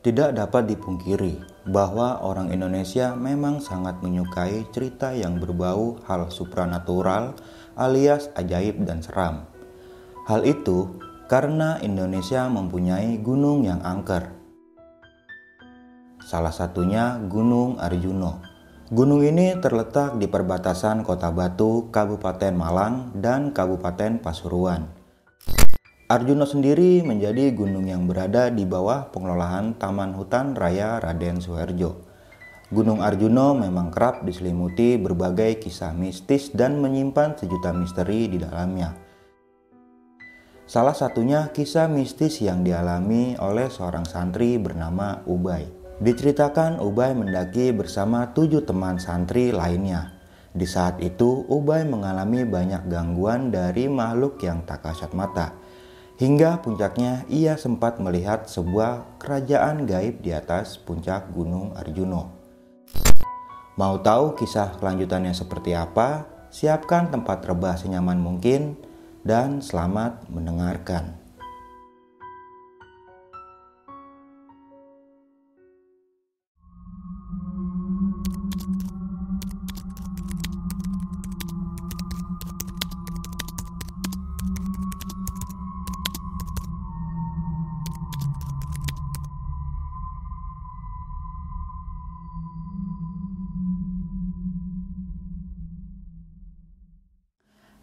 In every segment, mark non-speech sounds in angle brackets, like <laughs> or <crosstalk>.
Tidak dapat dipungkiri bahwa orang Indonesia memang sangat menyukai cerita yang berbau hal supranatural alias ajaib dan seram. Hal itu karena Indonesia mempunyai gunung yang angker. Salah satunya Gunung Arjuno. Gunung ini terletak di perbatasan Kota Batu, Kabupaten Malang, dan Kabupaten Pasuruan. Arjuna sendiri menjadi gunung yang berada di bawah pengelolaan Taman Hutan Raya Raden Suherjo. Gunung Arjuna memang kerap diselimuti berbagai kisah mistis dan menyimpan sejuta misteri di dalamnya. Salah satunya kisah mistis yang dialami oleh seorang santri bernama Ubay. Diceritakan Ubay mendaki bersama tujuh teman santri lainnya. Di saat itu, Ubay mengalami banyak gangguan dari makhluk yang tak kasat mata Hingga puncaknya ia sempat melihat sebuah kerajaan gaib di atas puncak Gunung Arjuno. Mau tahu kisah kelanjutannya seperti apa? Siapkan tempat rebah senyaman mungkin dan selamat mendengarkan.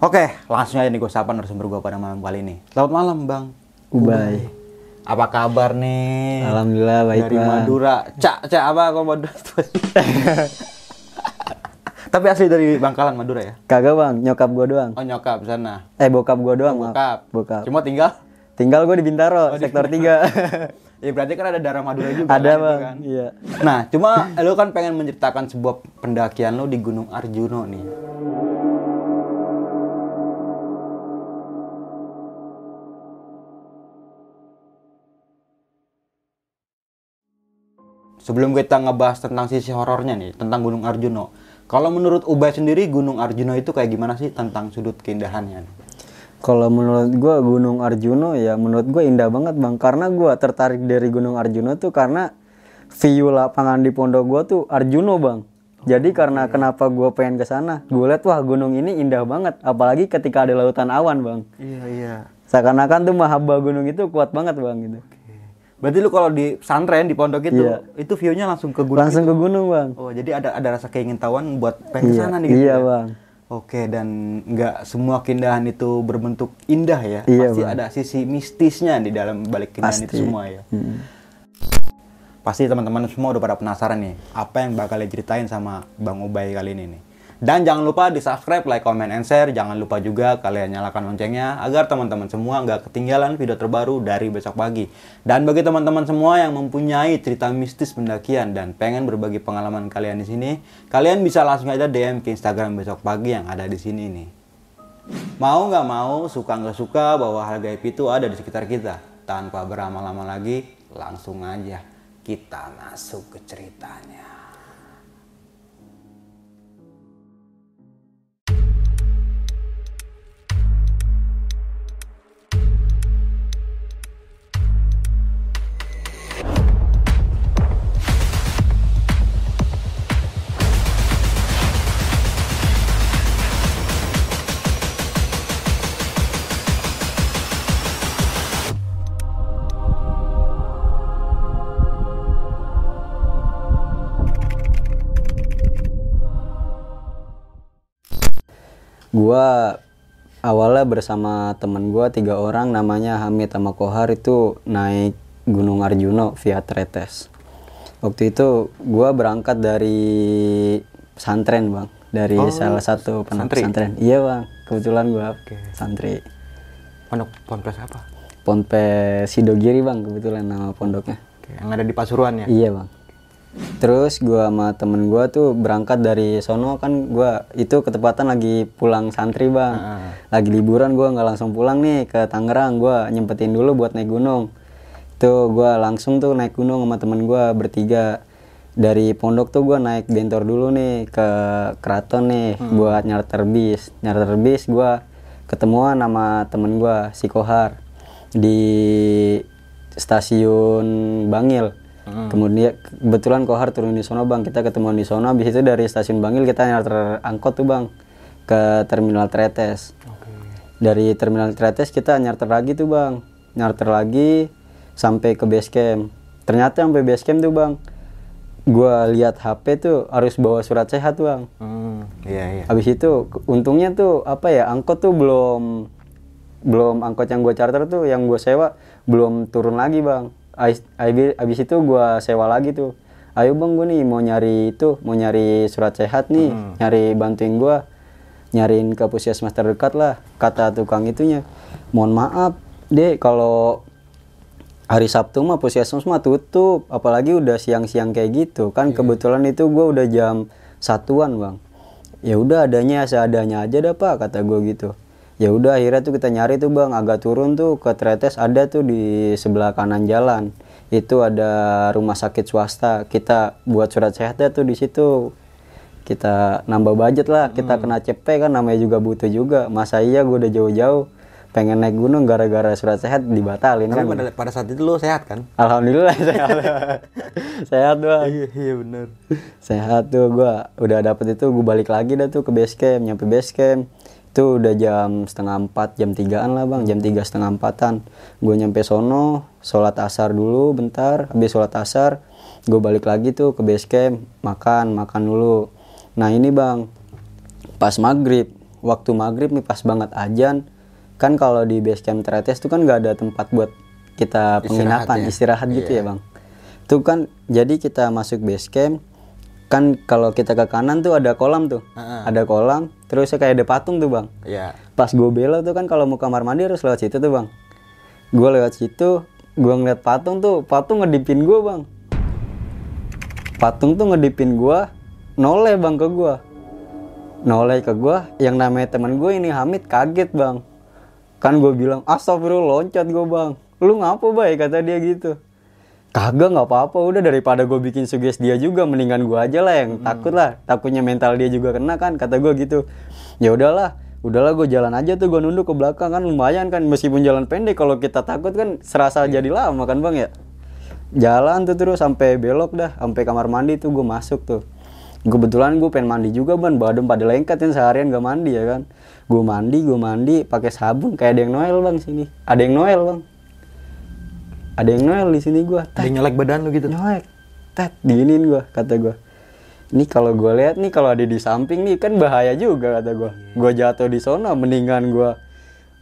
Oke, langsung aja nih gue sapa narasumber gue pada malam kali ini. Selamat malam, Bang. Ubay. Apa kabar nih? Alhamdulillah baik Dari bang. Madura. Cak, cak apa kok Madura? <laughs> Tapi asli dari Bangkalan Madura ya? Kagak bang, nyokap gua doang. Oh nyokap sana. Eh bokap gua doang maaf. Bokap. Bokap. Cuma tinggal? Tinggal gua di Bintaro, sektor 3 <laughs> Ya berarti kan ada darah Madura juga. Ada kan, bang, kan? iya. Nah, cuma lu kan pengen menceritakan sebuah pendakian lu di Gunung Arjuno nih. Sebelum kita ngebahas tentang sisi horornya nih, tentang Gunung Arjuno. Kalau menurut Ubay sendiri, Gunung Arjuno itu kayak gimana sih tentang sudut keindahannya? Kalau menurut gua Gunung Arjuno ya menurut gua indah banget bang. Karena gua tertarik dari Gunung Arjuno tuh karena view lapangan di pondok gua tuh Arjuno bang. Jadi karena kenapa gua pengen ke sana, gue lihat wah gunung ini indah banget. Apalagi ketika ada lautan awan bang. Iya, iya. Seakan-akan tuh mahabba gunung itu kuat banget bang gitu. Berarti lu kalau di pesantren di pondok itu, Iya. itu view-nya langsung ke gunung. Langsung ke gunung bang. Oh, jadi ada ada rasa keingintahuan buat pengen ke Iya, sana nih gitu iya, ya? Bang. Oke, dan nggak semua keindahan itu berbentuk indah ya. Iya, Pasti Bang. ada sisi mistisnya di dalam balik keindahan itu Pasti. semua ya. Hmm. Pasti teman-teman semua udah pada penasaran nih, apa yang bakal diceritain sama Bang Ubay kali ini nih. Dan jangan lupa di subscribe, like, comment, and share. Jangan lupa juga kalian nyalakan loncengnya agar teman-teman semua nggak ketinggalan video terbaru dari besok pagi. Dan bagi teman-teman semua yang mempunyai cerita mistis pendakian dan pengen berbagi pengalaman kalian di sini, kalian bisa langsung aja DM ke Instagram besok pagi yang ada di sini nih. Mau nggak mau, suka nggak suka bahwa hal gaib itu ada di sekitar kita. Tanpa berlama-lama lagi, langsung aja kita masuk ke ceritanya. Gua awalnya bersama temen gua tiga orang namanya Hamid sama Kohar itu naik Gunung Arjuno via Tretes. Waktu itu gua berangkat dari pesantren bang, dari salah satu pondok pesantren. Iya bang, kebetulan gua santri. Pondok Ponpes apa? Ponpes Sidogiri bang, kebetulan nama pondoknya. Oke, yang ada di Pasuruan ya? Iya bang. Terus gua sama temen gua tuh berangkat dari sono kan gua itu ketepatan lagi pulang santri bang. Lagi liburan gua nggak langsung pulang nih ke Tangerang. Gua nyempetin dulu buat naik gunung. Tuh gua langsung tuh naik gunung sama temen gua bertiga. Dari pondok tuh gua naik bentor dulu nih ke keraton nih buat nyarter bis. Nyarter bis gua ketemuan sama temen gua si Kohar di stasiun Bangil. Kemudian kebetulan Kohar turun di sono bang, kita ketemuan di sono. Habis itu dari stasiun Bangil kita nyarter angkot tuh bang ke terminal Tretes. Dari terminal Tretes kita nyarter lagi tuh bang, nyarter lagi sampai ke base camp. Ternyata sampai base camp tuh bang, gua lihat HP tuh harus bawa surat sehat bang. Hmm, iya iya. Habis itu untungnya tuh apa ya angkot tuh belum belum angkot yang gue charter tuh yang gue sewa belum turun lagi bang. Abis, itu gue sewa lagi tuh. Ayo bang gue nih mau nyari itu mau nyari surat sehat nih nyari bantuin gue nyariin ke puskesmas terdekat lah kata tukang itunya. Mohon maaf deh kalau hari Sabtu mah puskesmas mah tutup apalagi udah siang-siang kayak gitu. Kan kebetulan itu gue udah jam satuan bang. Ya udah adanya seadanya aja dah pak kata gue gitu ya udah akhirnya tuh kita nyari tuh bang. Agak turun tuh ke Tretes ada tuh di sebelah kanan jalan. Itu ada rumah sakit swasta. Kita buat surat sehatnya tuh di situ. Kita nambah budget lah. Kita kena CP kan namanya juga butuh juga. Masa iya gue udah jauh-jauh pengen naik gunung gara-gara surat sehat dibatalin Tapi kan pada, pada saat itu lo sehat kan? alhamdulillah <laughs> sehat. Sehat bang. Iya iya benar. sehat tuh gua. Udah dapet itu gue balik lagi dah tuh ke base camp nyampe base camp itu udah jam setengah empat jam tigaan lah bang. Jam tiga setengah empatan. Gue nyampe sono sholat asar dulu bentar. Habis sholat asar gue balik lagi tuh ke base camp makan makan dulu. Nah ini bang pas maghrib. Waktu maghrib nih pas banget ajan. Kan kalau di base camp Tretes tuh kan nggak ada tempat buat kita penginapan ya? istirahat gitu ya bang. Tuh kan jadi kita masuk base camp. Kan kalau kita ke kanan tuh ada kolam tuh. Ada kolam terus kayak ada patung tuh bang. Iya. pas gue belok tuh kan kalau mau kamar mandi harus lewat situ tuh bang. Gue lewat situ gue ngeliat patung tuh patung ngedipin gue bang. Patung tuh ngedipin gue noleh bang ke gue noleh ke gue yang namanya teman gue ini Hamid kaget bang. Kan gue bilang astagfirullah loncat gue bang. Lu ngapa baik kata dia gitu kagak nggak apa-apa. Udah daripada gue bikin suges dia juga mendingan gue aja lah yang takut lah. Takutnya mental dia juga kena kan kata gue gitu. Ya udahlah udahlah gue jalan aja tuh gue nunduk ke belakang kan lumayan kan. Meskipun jalan pendek kalau kita takut kan serasa jadi lama kan bang ya? Jalan tuh terus sampai belok dah sampai kamar mandi tuh gue masuk tuh. Kebetulan gue pengen mandi juga ban badan pada lengket kan seharian gak mandi ya kan? Gue mandi gue mandi pakai sabun kayak ada yang Noel bang sini. Ada yang Noel bang ada yang Noel di sini gue Ada yang nyelek badan lo gitu. nyolek tet diinin gue kata gue ini kalau gue lihat nih kalau ada di samping nih kan bahaya juga kata gue gue jatuh di sana mendingan gue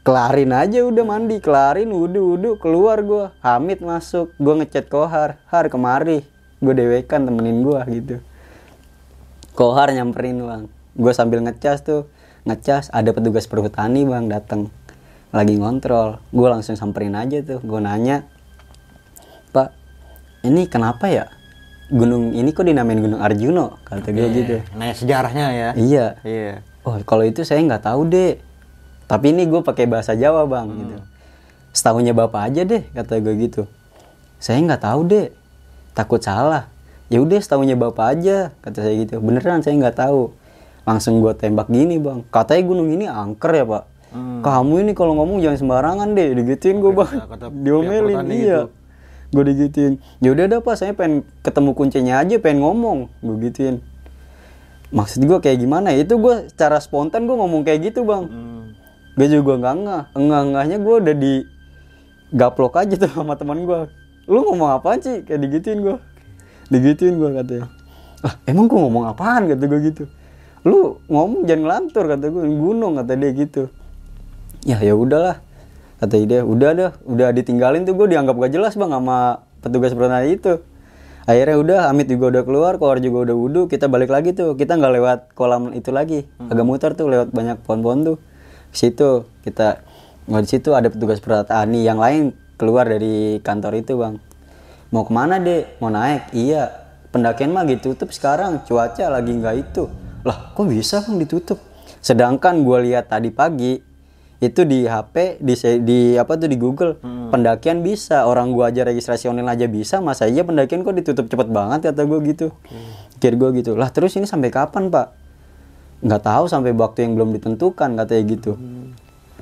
kelarin aja udah mandi kelarin udah udah keluar gue Hamid masuk gue ngechat Kohar Har kemari. Gue dewekan temenin gue gitu. Kohar nyamperin bang. Gue sambil ngecas tuh ngecas ada petugas perhutani bang datang lagi ngontrol gue langsung samperin aja tuh. Gue nanya ini kenapa ya gunung ini kok dinamain Gunung Arjuno? Kata gue gitu. Nanya sejarahnya ya. Iya. Iya. Oh, kalau itu saya nggak tahu deh. Tapi ini gue pakai bahasa Jawa bang, gitu. Setahunya bapak aja deh, kata gue gitu. Saya nggak tahu deh. Takut salah. Ya udah, setahunya bapak aja, kata saya gitu. Beneran saya nggak tahu. Langsung gue tembak gini bang. Katanya gunung ini angker ya pak. Kamu ini kalau ngomong jangan sembarangan deh, digituin gue bang. kata Diomelin, iya itu. Gue digituin. Ya udah dah pak saya pengen ketemu kuncinya aja pengen ngomong. Gue gituin. Maksud gue kayak gimana? Itu gue secara spontan gue ngomong kayak gitu bang. Hmm. gue juga nggak ngeh. Enggak enggaknya gue udah di gaplok aja tuh sama teman gue lu ngomong apaan sih? Kayak digituin gue digituin gue katanya. Ah emang gue ngomong apaan? Kata gue gitu. Lu ngomong jangan ngelantur kata gue gunung kata dia gitu. Ya ya udahlah kata dia udah dah udah ditinggalin tuh gue dianggap gak jelas bang sama petugas perhutani itu. Akhirnya udah Amit juga udah keluar keluar juga udah wudhu kita balik lagi tuh. Kita nggak lewat kolam itu lagi. Agak muter tuh lewat banyak pohon-pohon tuh. Situ kita nggak di situ ada petugas perhutani yang lain keluar dari kantor itu bang. Mau ke mana dek? Mau naik? Iya pendakian mah ditutup sekarang cuaca lagi nggak itu. Lah kok bisa bang ditutup? Sedangkan gue lihat tadi pagi itu di HP di di apa tuh di Google. Pendakian bisa orang gua aja registrasi online aja bisa masa iya pendakian kok ditutup cepet banget kata gue gitu. Pikir gue gitu. Lah terus ini sampai kapan pak? Nggak tahu sampai waktu yang belum ditentukan katanya gitu.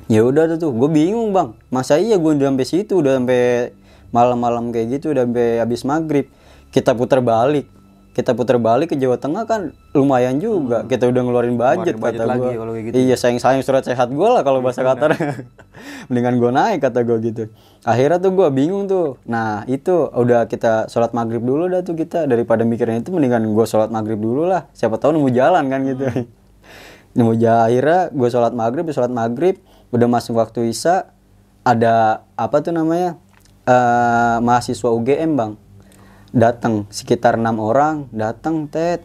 Ya udah tuh gue bingung bang. Masa iya gue udah sampai situ udah sampai malam-malam kayak gitu udah sampai habis maghrib. Kita putar balik kita putar balik ke Jawa Tengah kan lumayan juga. Kita udah ngeluarin budget, budget kata gue kalau gitu. iya sayang sayang surat sehat gue lah kalau bahasa Qatar. <laughs> Mendingan gue naik kata gue gitu. Akhirnya tuh gue bingung tuh. Nah itu udah kita sholat maghrib dulu dah tuh kita. Daripada mikirin itu mendingan gue sholat maghrib dulu lah. Siapa tahu nemu jalan kan gitu. <laughs> Nemu jalan akhirnya gue sholat maghrib sholat maghrib udah masuk waktu isya ada apa tuh namanya eh mahasiswa UGM bang datang sekitar enam orang datang tet.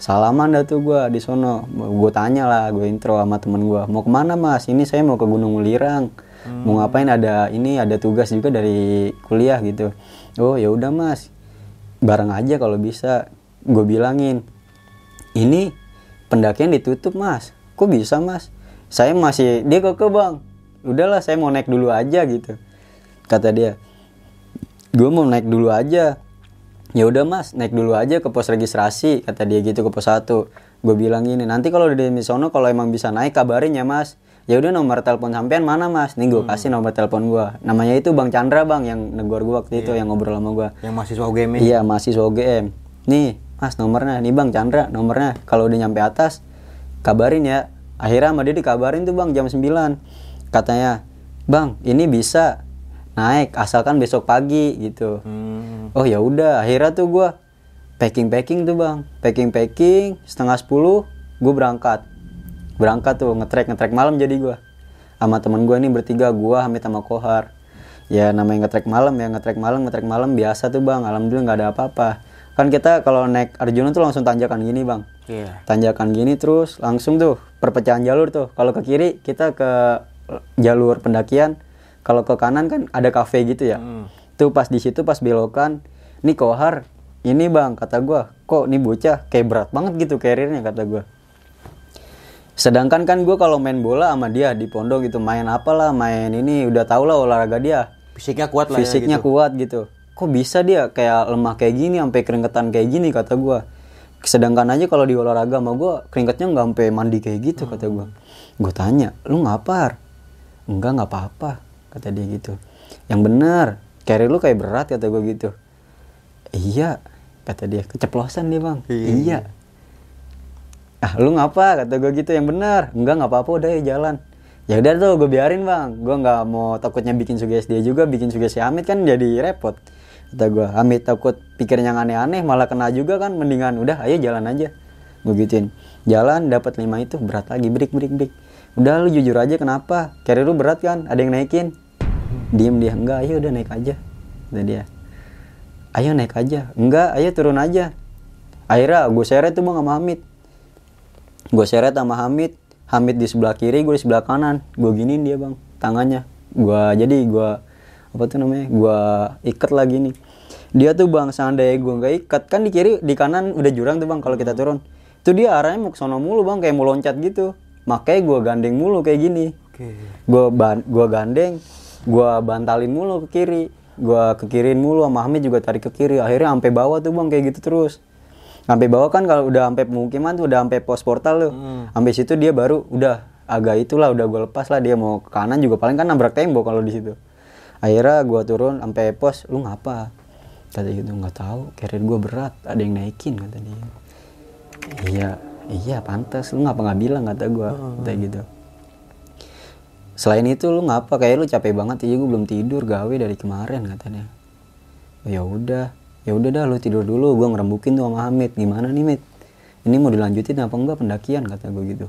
Salaman dah tuh gue di sono. Gue tanya lah gue intro sama temen gue mau ke mana mas? Ini saya mau ke Gunung Ulirang mau ngapain? Ada ini ada tugas juga dari kuliah gitu. Oh ya udah mas. Bareng aja kalau bisa gue bilangin. Ini pendakian ditutup mas. Kok bisa mas? Saya masih dia keke bang. Udahlah saya mau naik dulu aja gitu. Kata dia. Gue mau naik dulu aja ya udah mas naik dulu aja ke pos registrasi kata dia gitu ke pos 1 gue bilang gini nanti kalau udah di sono kalau emang bisa naik kabarin ya mas. Ya udah nomor telepon sampean mana mas? Nih gue kasih nomor telepon gue namanya itu bang Chandra bang yang negor gue waktu itu yang ngobrol sama gue Yang mahasiswa UGM. Iya mahasiswa UGM. Nih mas nomornya, nih bang Chandra nomornya. Kalau udah nyampe atas kabarin ya. Akhirnya sama dia dikabarin tuh bang jam 9 Katanya bang ini bisa naik asalkan besok pagi gitu. Hmm. Oh ya udah akhirnya tuh gua packing packing tuh bang, packing packing setengah 10 gue berangkat. Berangkat tuh ngetrek ngetrek malam jadi gua. Sama temen gue ini bertiga gua Hamid sama Kohar. Ya namanya ngetrek malam ya ngetrek malam ngetrek malam biasa tuh bang. Alhamdulillah nggak ada apa-apa. Kan kita kalau naik Arjuna tuh langsung tanjakan gini bang. Iya. tanjakan gini terus langsung tuh perpecahan jalur tuh. Kalau ke kiri kita ke jalur pendakian kalau ke kanan kan ada kafe gitu ya. Tuh pas di situ pas belokan nih kohar ini bang kata gua. Kok nih bocah kayak berat banget gitu karirnya kata gua. Sedangkan kan gua kalau main bola sama dia di pondok gitu main apalah main ini udah tau lah olahraga dia. Fisiknya kuat lah fisiknya ya gitu. kuat gitu. Kok bisa dia kayak lemah kayak gini sampai keringetan kayak gini kata gua. Sedangkan aja kalau di olahraga sama gua keringetnya nggak sampai mandi kayak gitu kata gua. Gua tanya lu ngapar? Enggak nggak apa-apa kata dia gitu. Yang benar carry lu kayak berat kata gua gitu. Iya kata dia. Keceplosan dia bang. Iya ah lu ngapa? Kata gue gitu. Yang benar. Enggak nggak apa-apa. Udah ya jalan. Ya udah tuh gue biarin bang. Gue nggak mau takutnya bikin sugesti dia juga bikin sugesti Hamid kan jadi repot. Kata gue Hamid takut pikir yang aneh-aneh malah kena juga kan. Mendingan udah ayo jalan aja. Gue gituin. Jalan dapat lima itu berat lagi. Break break break. Udah lu jujur aja kenapa? Carry lu berat kan? Ada yang naikin diem dia enggak ayo udah naik aja. Kata dia ayo naik aja. Enggak ayo turun aja. Akhirnya gue seret tuh bang sama Hamid. Gue seret sama Hamid Hamid di sebelah kiri gue di sebelah kanan. Gue giniin dia bang tangannya. Gue jadi gue apa tuh namanya gue ikat lagi nih. Dia tuh bang seandainya gue nggak ikat kan di kiri di kanan udah jurang tuh bang kalau kita turun. Itu dia arahnya mau ke sono mulu bang kayak mau loncat gitu. Makanya gue gandeng mulu kayak gini. Gue ban gua gandeng gue bantalin mulu ke kiri. Gue ke kiriin mulu sama Hamid juga tarik ke kiri. Akhirnya sampai bawah tuh bang kayak gitu terus. Sampai bawah kan kalau udah sampai pemukiman tuh udah sampai pos portal tuh. Sampai situ dia baru udah agak itulah udah gue lepas lah. Dia mau ke kanan juga paling kan nabrak tembok kalau di situ. Akhirnya gue turun sampai pos lu ngapa? Kata gitu nggak tahu carrier gue berat ada yang naikin kata dia. Iya iya pantas. Lu ngapa nggak bilang kata gue kata gitu selain itu lu ngapa kayak lu capek banget iya gue belum tidur gawe dari kemarin katanya. Ya udah ya udah dah lu tidur dulu gue ngerembukin tuh sama Hamid. Gimana nih Mit? Ini mau dilanjutin apa enggak? Pendakian kata gue gitu.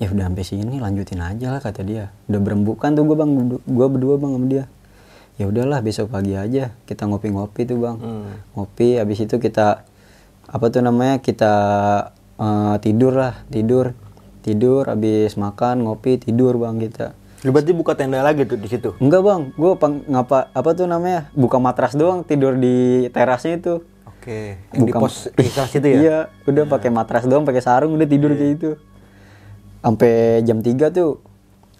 Ya udah sampai sini lanjutin aja lah kata dia. Udah berembukan tuh gue bang gue berdua bang sama dia. Ya udahlah besok pagi aja kita ngopi-ngopi tuh bang. Ngopi habis itu kita apa tuh namanya kita eh, tidur lah tidur tidur habis makan ngopi tidur bang kita Lu berarti buka tenda lagi tuh di situ. Enggak bang, gue ngapa apa tuh namanya buka matras doang tidur di terasnya itu. Oke. Yang di Bukan- pos registrasi itu ya? Iya, udah pakai matras doang, pakai sarung udah tidur kayak gitu. Sampai jam 3 tuh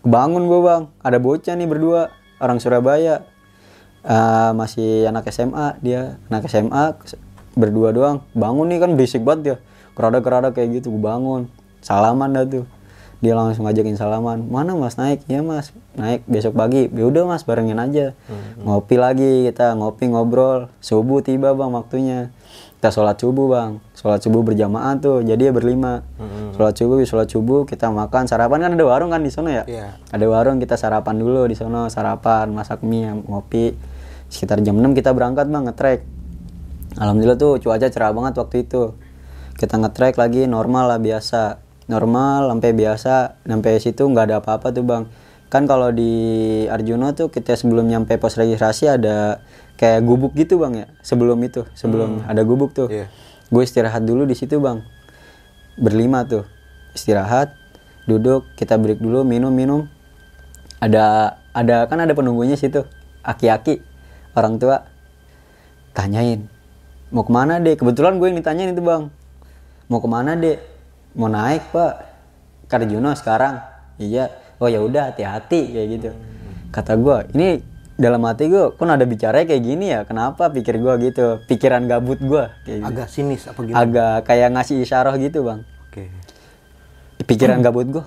bangun gue bang, ada bocah nih berdua orang Surabaya, Eh, masih anak SMA dia, anak SMA berdua doang. Bangun nih kan berisik banget dia, kerada kerada kayak gitu, gue bangun, salaman dah tuh. Dia langsung ngajakin salaman, mana mas? Naik? Ya mas, naik besok pagi. Ya udah mas barengin aja. Ngopi lagi kita, ngopi ngobrol. Subuh tiba bang waktunya. Kita sholat subuh bang. Sholat subuh berjamaah tuh jadi ya berlima. Sholat subuh sholat subuh kita makan. Sarapan kan ada warung kan di sana ya? Iya. ada warung kita sarapan dulu di sana sarapan masak mie ngopi. Sekitar jam 6 kita berangkat bang ngetrek. Alhamdulillah tuh cuaca cerah banget waktu itu. Kita ngetrek lagi normal lah biasa normal sampai biasa sampai situ nggak ada apa-apa tuh bang. Kan kalau di Arjuna tuh kita sebelum nyampe pos registrasi ada kayak gubuk gitu bang ya? Sebelum itu sebelum ada gubuk tuh. Iya. gue istirahat dulu di situ bang. Berlima tuh. Istirahat duduk kita break dulu minum minum. Ada ada kan ada penunggunya situ. Aki-aki orang tua. Tanyain mau ke mana dek? Kebetulan gue yang ditanyain itu bang. Mau ke mana dek mau naik pak. Karjuno sekarang. Iya. Oh ya udah hati-hati kayak gitu. Kata gue ini dalam hati gue kok ada bicara kayak gini ya kenapa pikir gue gitu? Pikiran gabut gue kayak gitu. Agak sinis apa gimana? agak kayak ngasih isyarah gitu bang. Oke. pikiran gabut gue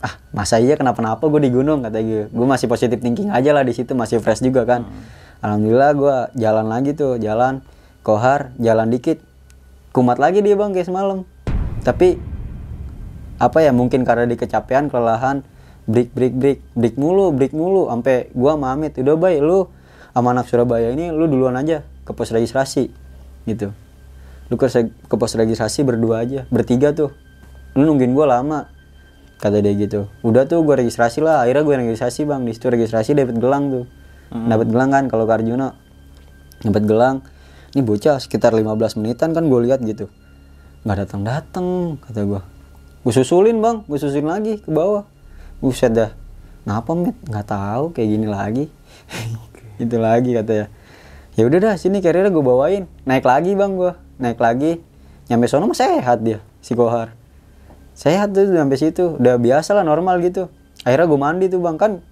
ah masa iya? Kenapa-napa gue di gunung kata gue gue masih positif thinking aja lah di situ masih fresh juga kan. Alhamdulillah gue jalan lagi tuh jalan. Kohar jalan dikit. Kumat lagi dia bang kayak semalam. Tapi apa ya mungkin karena di kecapean kelelahan break break break. Break mulu break mulu. Sampai gua sama Amit udah baik lu sama anak Surabaya ini lu duluan aja ke pos registrasi gitu. Lu ke, ke pos registrasi berdua aja bertiga tuh. Lu nungguin gua lama kata dia gitu. Udah tuh gua registrasi lah. Akhirnya gue registrasi bang. Di situ registrasi dapat gelang tuh. Dapat gelang kan kalau ke Arjuna dapat gelang. Ini bocah sekitar 15 menitan kan gue lihat gitu. Nggak datang datang kata gue gue susulin bang. Gue susulin lagi ke bawah. Buset dah. Ngapa met nggak tahu. Kayak gini lagi. Itu lagi katanya. Ya udah dah sini carrier gue bawain. Naik lagi bang gue naik lagi. Nyampe sono mah sehat dia si kohar. Sehat tuh sampai situ. Udah biasa lah normal gitu. Akhirnya gue mandi tuh bang. Kan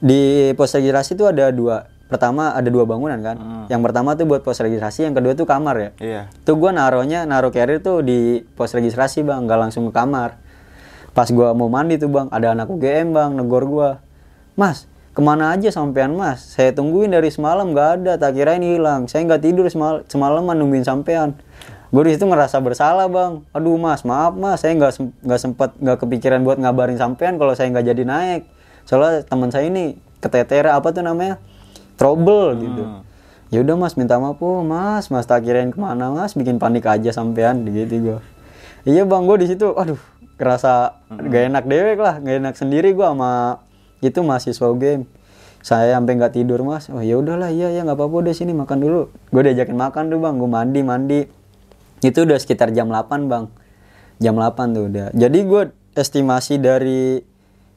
di pos registrasi tuh ada dua pertama ada dua bangunan kan. Yang pertama tuh buat pos registrasi yang kedua tuh kamar ya. Iya. tuh gue naruhnya naruh carrier tuh di pos registrasi bang. Nggak langsung ke kamar. Pas gua mau mandi tuh bang ada anak UGM bang negor gua. Mas ke mana aja sampean mas? Saya tungguin dari semalam nggak ada. Tak kirain hilang. Saya nggak tidur semal semalaman nungguin sampean. Gue di situ ngerasa bersalah bang. Aduh mas maaf mas. Saya nggak sem- nggak sempet nggak kepikiran buat ngabarin sampean kalau saya nggak jadi naik. Soalnya teman saya ini ketetera apa tuh namanya trouble gitu. Ya udah mas minta maaf. Oh, mas mas tak kirain ke mana mas? Bikin panik aja sampean gitu gua. Iya bang gue di situ aduh kerasa gak enak dewek lah gak enak sendiri gua sama itu mahasiswa game saya sampai nggak tidur mas. Oh ya udahlah iya ya nggak apa-apa udah sini makan dulu. Gue diajakin makan tuh bang. Gue mandi mandi. Itu udah sekitar jam 8 bang. Jam 8 tuh udah. Jadi gue estimasi dari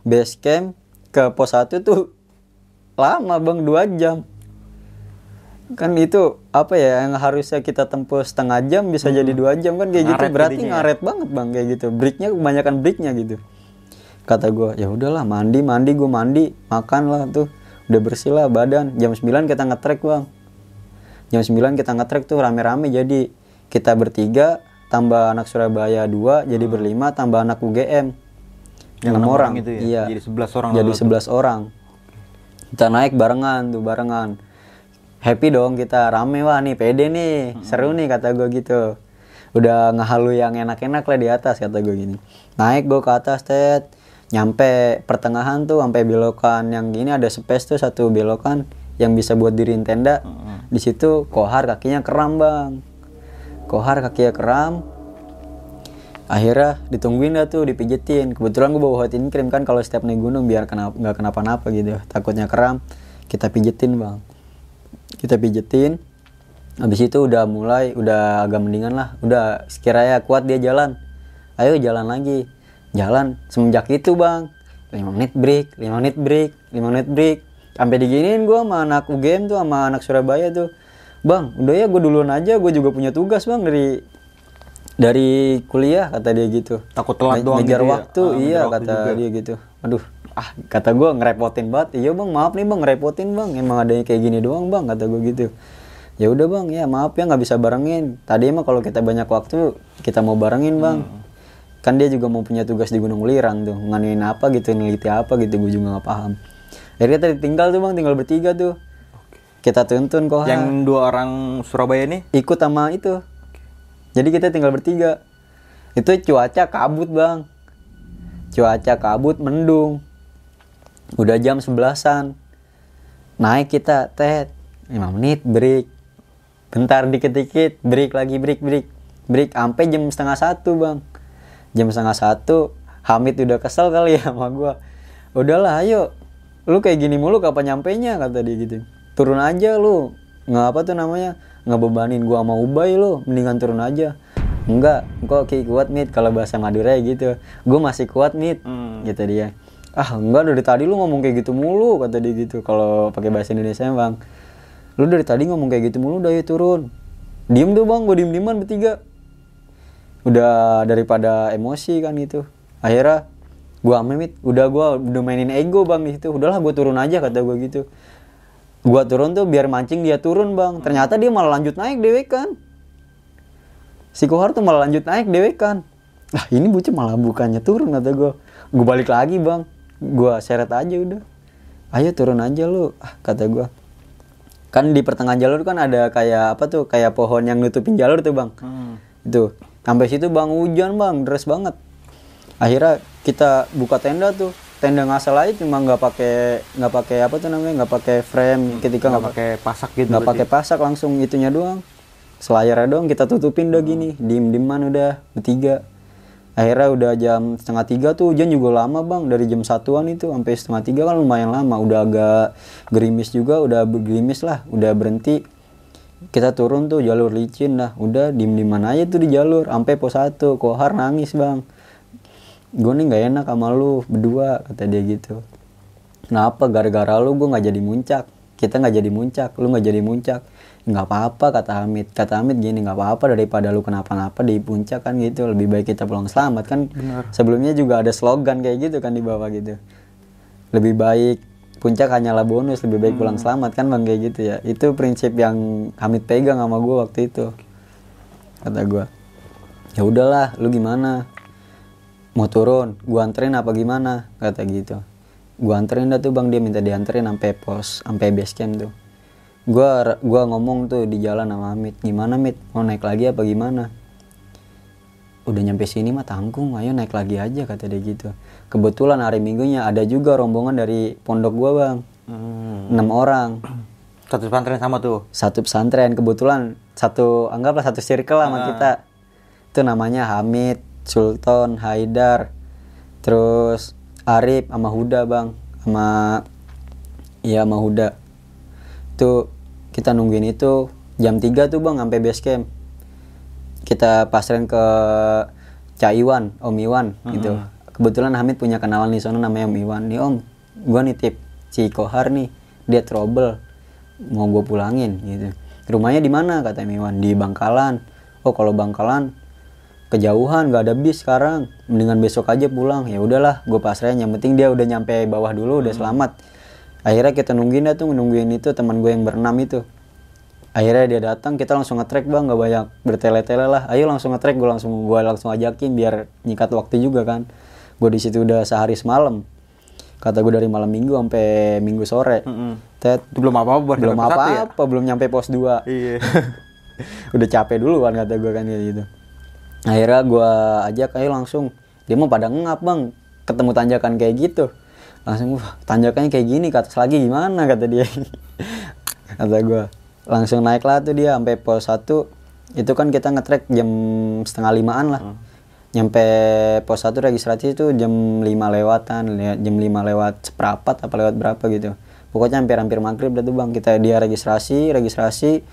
base camp ke pos 1 tuh lama bang dua jam. Kan itu apa ya yang harusnya kita tempuh setengah jam bisa jadi dua jam. Kan kayak gitu Ngaret berarti jadinya ya. ngaret banget bang kayak gitu. Breaknya kebanyakan breaknya gitu. Kata gue ya udahlah mandi mandi gue mandi makan lah tuh. Udah bersih lah badan. Jam 9 kita ngetrek bang. Jam 9 kita ngetrek tuh rame-rame jadi. Kita bertiga tambah anak Surabaya dua jadi berlima tambah anak UGM Yang enam orang, orang itu ya? iya. Jadi 11 orang jadi 11 orang kita naik barengan tuh barengan. Happy dong kita rame wah nih pede nih seru nih kata gue gitu. Udah ngehalu yang enak-enak lah di atas kata gue gini. Naik gue ke atas tet. Nyampe pertengahan tuh sampai belokan yang gini ada space tuh satu belokan yang bisa buat diriin tenda. Di situ kohar kakinya keram bang. Kohar kakinya keram akhirnya ditungguin dah tuh dipijetin. Kebetulan gue bawa hot in cream kan kalau setiap naik gunung biar kena nggak kenapa-napa gitu. Takutnya kram kita pijetin bang. Kita pijetin. Habis itu udah mulai udah agak mendingan lah. Udah sekiranya kuat dia jalan. Ayo jalan lagi. Jalan semenjak itu bang. 5 menit break 5 menit break 5 menit break. Sampai diginiin gue sama anak UGM tuh sama anak Surabaya tuh. Bang udah ya gue duluan aja. Gue juga punya tugas bang dari dari kuliah kata dia gitu. Takut telat doang ngejar gitu ya? waktu Ah, ngejar iya waktu kata juga. dia gitu. Aduh ah kata gue ngerepotin banget. Iya bang maaf nih bang ngerepotin bang. Emang ada yang kayak gini doang bang kata gue gitu. Ya udah bang ya maaf ya nggak bisa barengin. Tadi emang kalau kita banyak waktu kita mau barengin bang. Hmm. kan dia juga mau punya tugas di Gunung Lirang tuh. Nganuin apa gitu neliti apa gitu gue juga nggak paham. Akhirnya tadi tinggal tuh bang tinggal bertiga tuh. Kita tuntun kok Yang dua orang Surabaya ini? Ikut sama itu jadi kita tinggal bertiga. Itu cuaca kabut bang. Cuaca kabut mendung. Udah jam sebelasan. Naik kita tet 5 menit break. Bentar dikit-dikit break lagi break break. Break sampai jam setengah satu bang. Jam setengah satu Hamid udah kesel kali ya sama gua. Udahlah ayo. Lu kayak gini mulu kapan nyampe nya kata dia gitu. Turun aja lu. Nggak apa tuh namanya ngebebanin gua sama Ubay lu mendingan turun aja. Enggak kok kayak kuat mit kalau bahasa Madura ya gitu. Gua masih kuat mit Hmm. gitu dia. Ah enggak dari tadi lu ngomong kayak gitu mulu kata dia gitu kalau pakai bahasa Indonesia bang. Lu dari tadi ngomong kayak gitu mulu udah ya turun. Diem tuh bang gua diem dieman bertiga. Udah daripada emosi kan gitu. Akhirnya gua amit udah gua udah mainin ego bang di situ. Udahlah gua turun aja kata gua gitu gua turun tuh biar mancing dia turun bang. Ternyata dia malah lanjut naik dewek kan? Si Kohar tuh malah lanjut naik dewek kan? Ah ini bocah malah bukannya turun kata gua. Gua balik lagi bang. Gua seret aja udah. Ayo turun aja lu ah, kata gua. Kan di pertengahan jalur kan ada kayak apa tuh kayak pohon yang nutupin jalur tuh bang. Hmm. itu sampai situ bang hujan bang. Deras banget. Akhirnya kita buka tenda tuh tenda ngasal aja cuma nggak pakai nggak pakai apa tuh namanya nggak pakai frame ketika nggak pakai pasak gitu nggak pakai pasak langsung itunya doang. Selayarnya doang kita tutupin udah gini diem dieman udah bertiga. Akhirnya udah jam setengah tiga tuh hujan juga lama bang dari jam satuan itu sampai setengah tiga kan lumayan lama. Udah agak gerimis juga udah gerimis lah udah berhenti. Kita turun tuh jalur licin dah udah diem dieman aja tuh di jalur sampai pos satu. Kohar nangis bang gue nih nggak enak sama lu berdua kata dia gitu. Kenapa gara-gara lu gue nggak jadi muncak. Kita nggak jadi muncak. Lu nggak jadi muncak. Nggak apa-apa kata Hamid kata Hamid gini nggak apa-apa daripada lu kenapa-napa di puncak kan gitu. Lebih baik kita pulang selamat kan. Sebelumnya juga ada slogan kayak gitu kan di bawah gitu. Lebih baik puncak hanyalah bonus lebih baik pulang selamat kan bang kayak gitu ya. Itu prinsip yang Hamid pegang sama gue waktu itu kata gue ya udahlah lu gimana mau turun gua anterin apa gimana? Kata gitu. Gua anterin dah tuh bang. Dia minta dianterin sampai pos sampai base camp tuh. Gua gua ngomong tuh di jalan sama Hamid gimana Mit? Mau naik lagi apa gimana? Udah nyampe sini mah tanggung ayo naik lagi aja kata dia gitu. Kebetulan hari minggunya ada juga rombongan dari pondok gua bang. Hmm. enam orang. <clears throat> Satu pesantren sama tuh. satu pesantren. Kebetulan satu anggaplah satu circle lah sama kita. Itu namanya Hamid Sultan Haidar terus Arif sama Huda bang. Sama iya sama Huda. Itu kita nungguin itu jam 3 tuh bang sampai base camp. Kita pasren ke Cak Iwan Om Iwan gitu. Kebetulan Hamid punya kenalan di sana namanya Om Iwan. Nih Om gua nitip si Kohar nih dia trouble mau gue pulangin gitu. Rumahnya di mana? Kata Miwan di Bangkalan. Oh kalau Bangkalan kejauhan gak ada bis sekarang. Mendingan besok aja pulang. Ya udahlah gue pasrahin yang penting dia udah nyampe bawah dulu udah selamat. Akhirnya kita nungguin dah tuh nungguin itu teman gue yang berenam itu. Akhirnya dia datang kita langsung nge-track bang. Gak banyak bertele-tele lah. Ayo langsung nge-track gue langsung gue langsung ajakin biar nyikat waktu juga kan. Gue di situ udah sehari semalam. Kata gue dari malam minggu sampai minggu sore. Tet, Itu belum apa-apa buat belum pos satu ya? belum nyampe pos 2 Iya. <laughs> udah capek dulu kan kata gue kan gitu akhirnya gue ajak ayo langsung. Dia mau pada ngap bang. Ketemu tanjakan kayak gitu. Langsung wah tanjakannya kayak gini ke atas lagi gimana? kata dia. <laughs> Kata gue langsung naik lah tuh dia sampai pos 1 itu kan kita ngetrek jam setengah limaan lah. Nyampe pos 1 registrasi itu jam 5 lewatan le- jam 5 lewat seperempat apa lewat berapa gitu. Pokoknya hampir-hampir maghrib dah tuh bang. Kita dia registrasi registrasi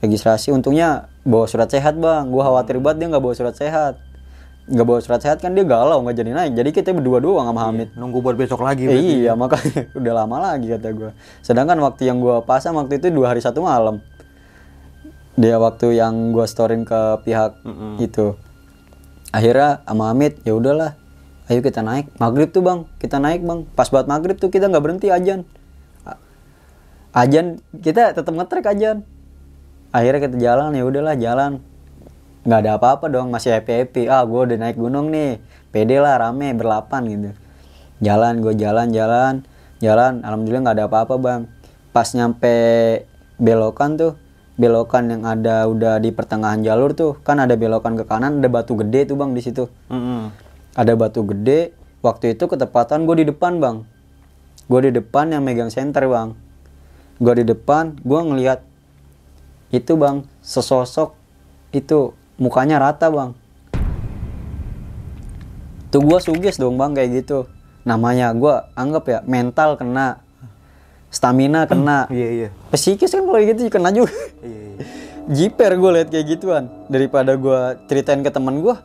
registrasi. Untungnya bawa surat sehat bang. Gua khawatir banget dia nggak bawa surat sehat. Nggak bawa surat sehat kan dia galau nggak jadi naik jadi kita berdua doang sama Hamid. Nunggu buat besok lagi. Eh, iya makanya <laughs> udah lama lagi kata gue sedangkan waktu yang gue pasang waktu itu dua hari satu malam. Dia waktu yang gue storin ke pihak itu. Akhirnya sama Hamid ya udahlah. Ayo kita naik. Maghrib tuh bang. Kita naik bang. Pas buat maghrib tuh kita nggak berhenti ajan. Ajan kita tetap ngetrek ajan akhirnya kita jalan ya udahlah jalan. Nggak ada apa-apa dong masih happy happy ah gue udah naik gunung nih. Pede lah rame berlapan gitu. Jalan gue jalan jalan jalan. Alhamdulillah nggak ada apa-apa bang. Pas nyampe belokan tuh belokan yang ada udah di pertengahan jalur tuh kan ada belokan ke kanan ada batu gede tuh bang di situ. Mm-mm. ada batu gede waktu itu ketepatan gue di depan bang. Gue di depan yang megang senter bang. Gue di depan gue ngelihat itu bang. Sesosok itu. Mukanya rata bang. Tuh gue sugis dong bang kayak gitu. Namanya gue anggap ya mental kena. Stamina kena. <clears throat> Iya iya. psikis kan kalau gitu kena juga. Iya iya. <laughs> jiper gue liat kayak gituan. Daripada gue ceritain ke teman gue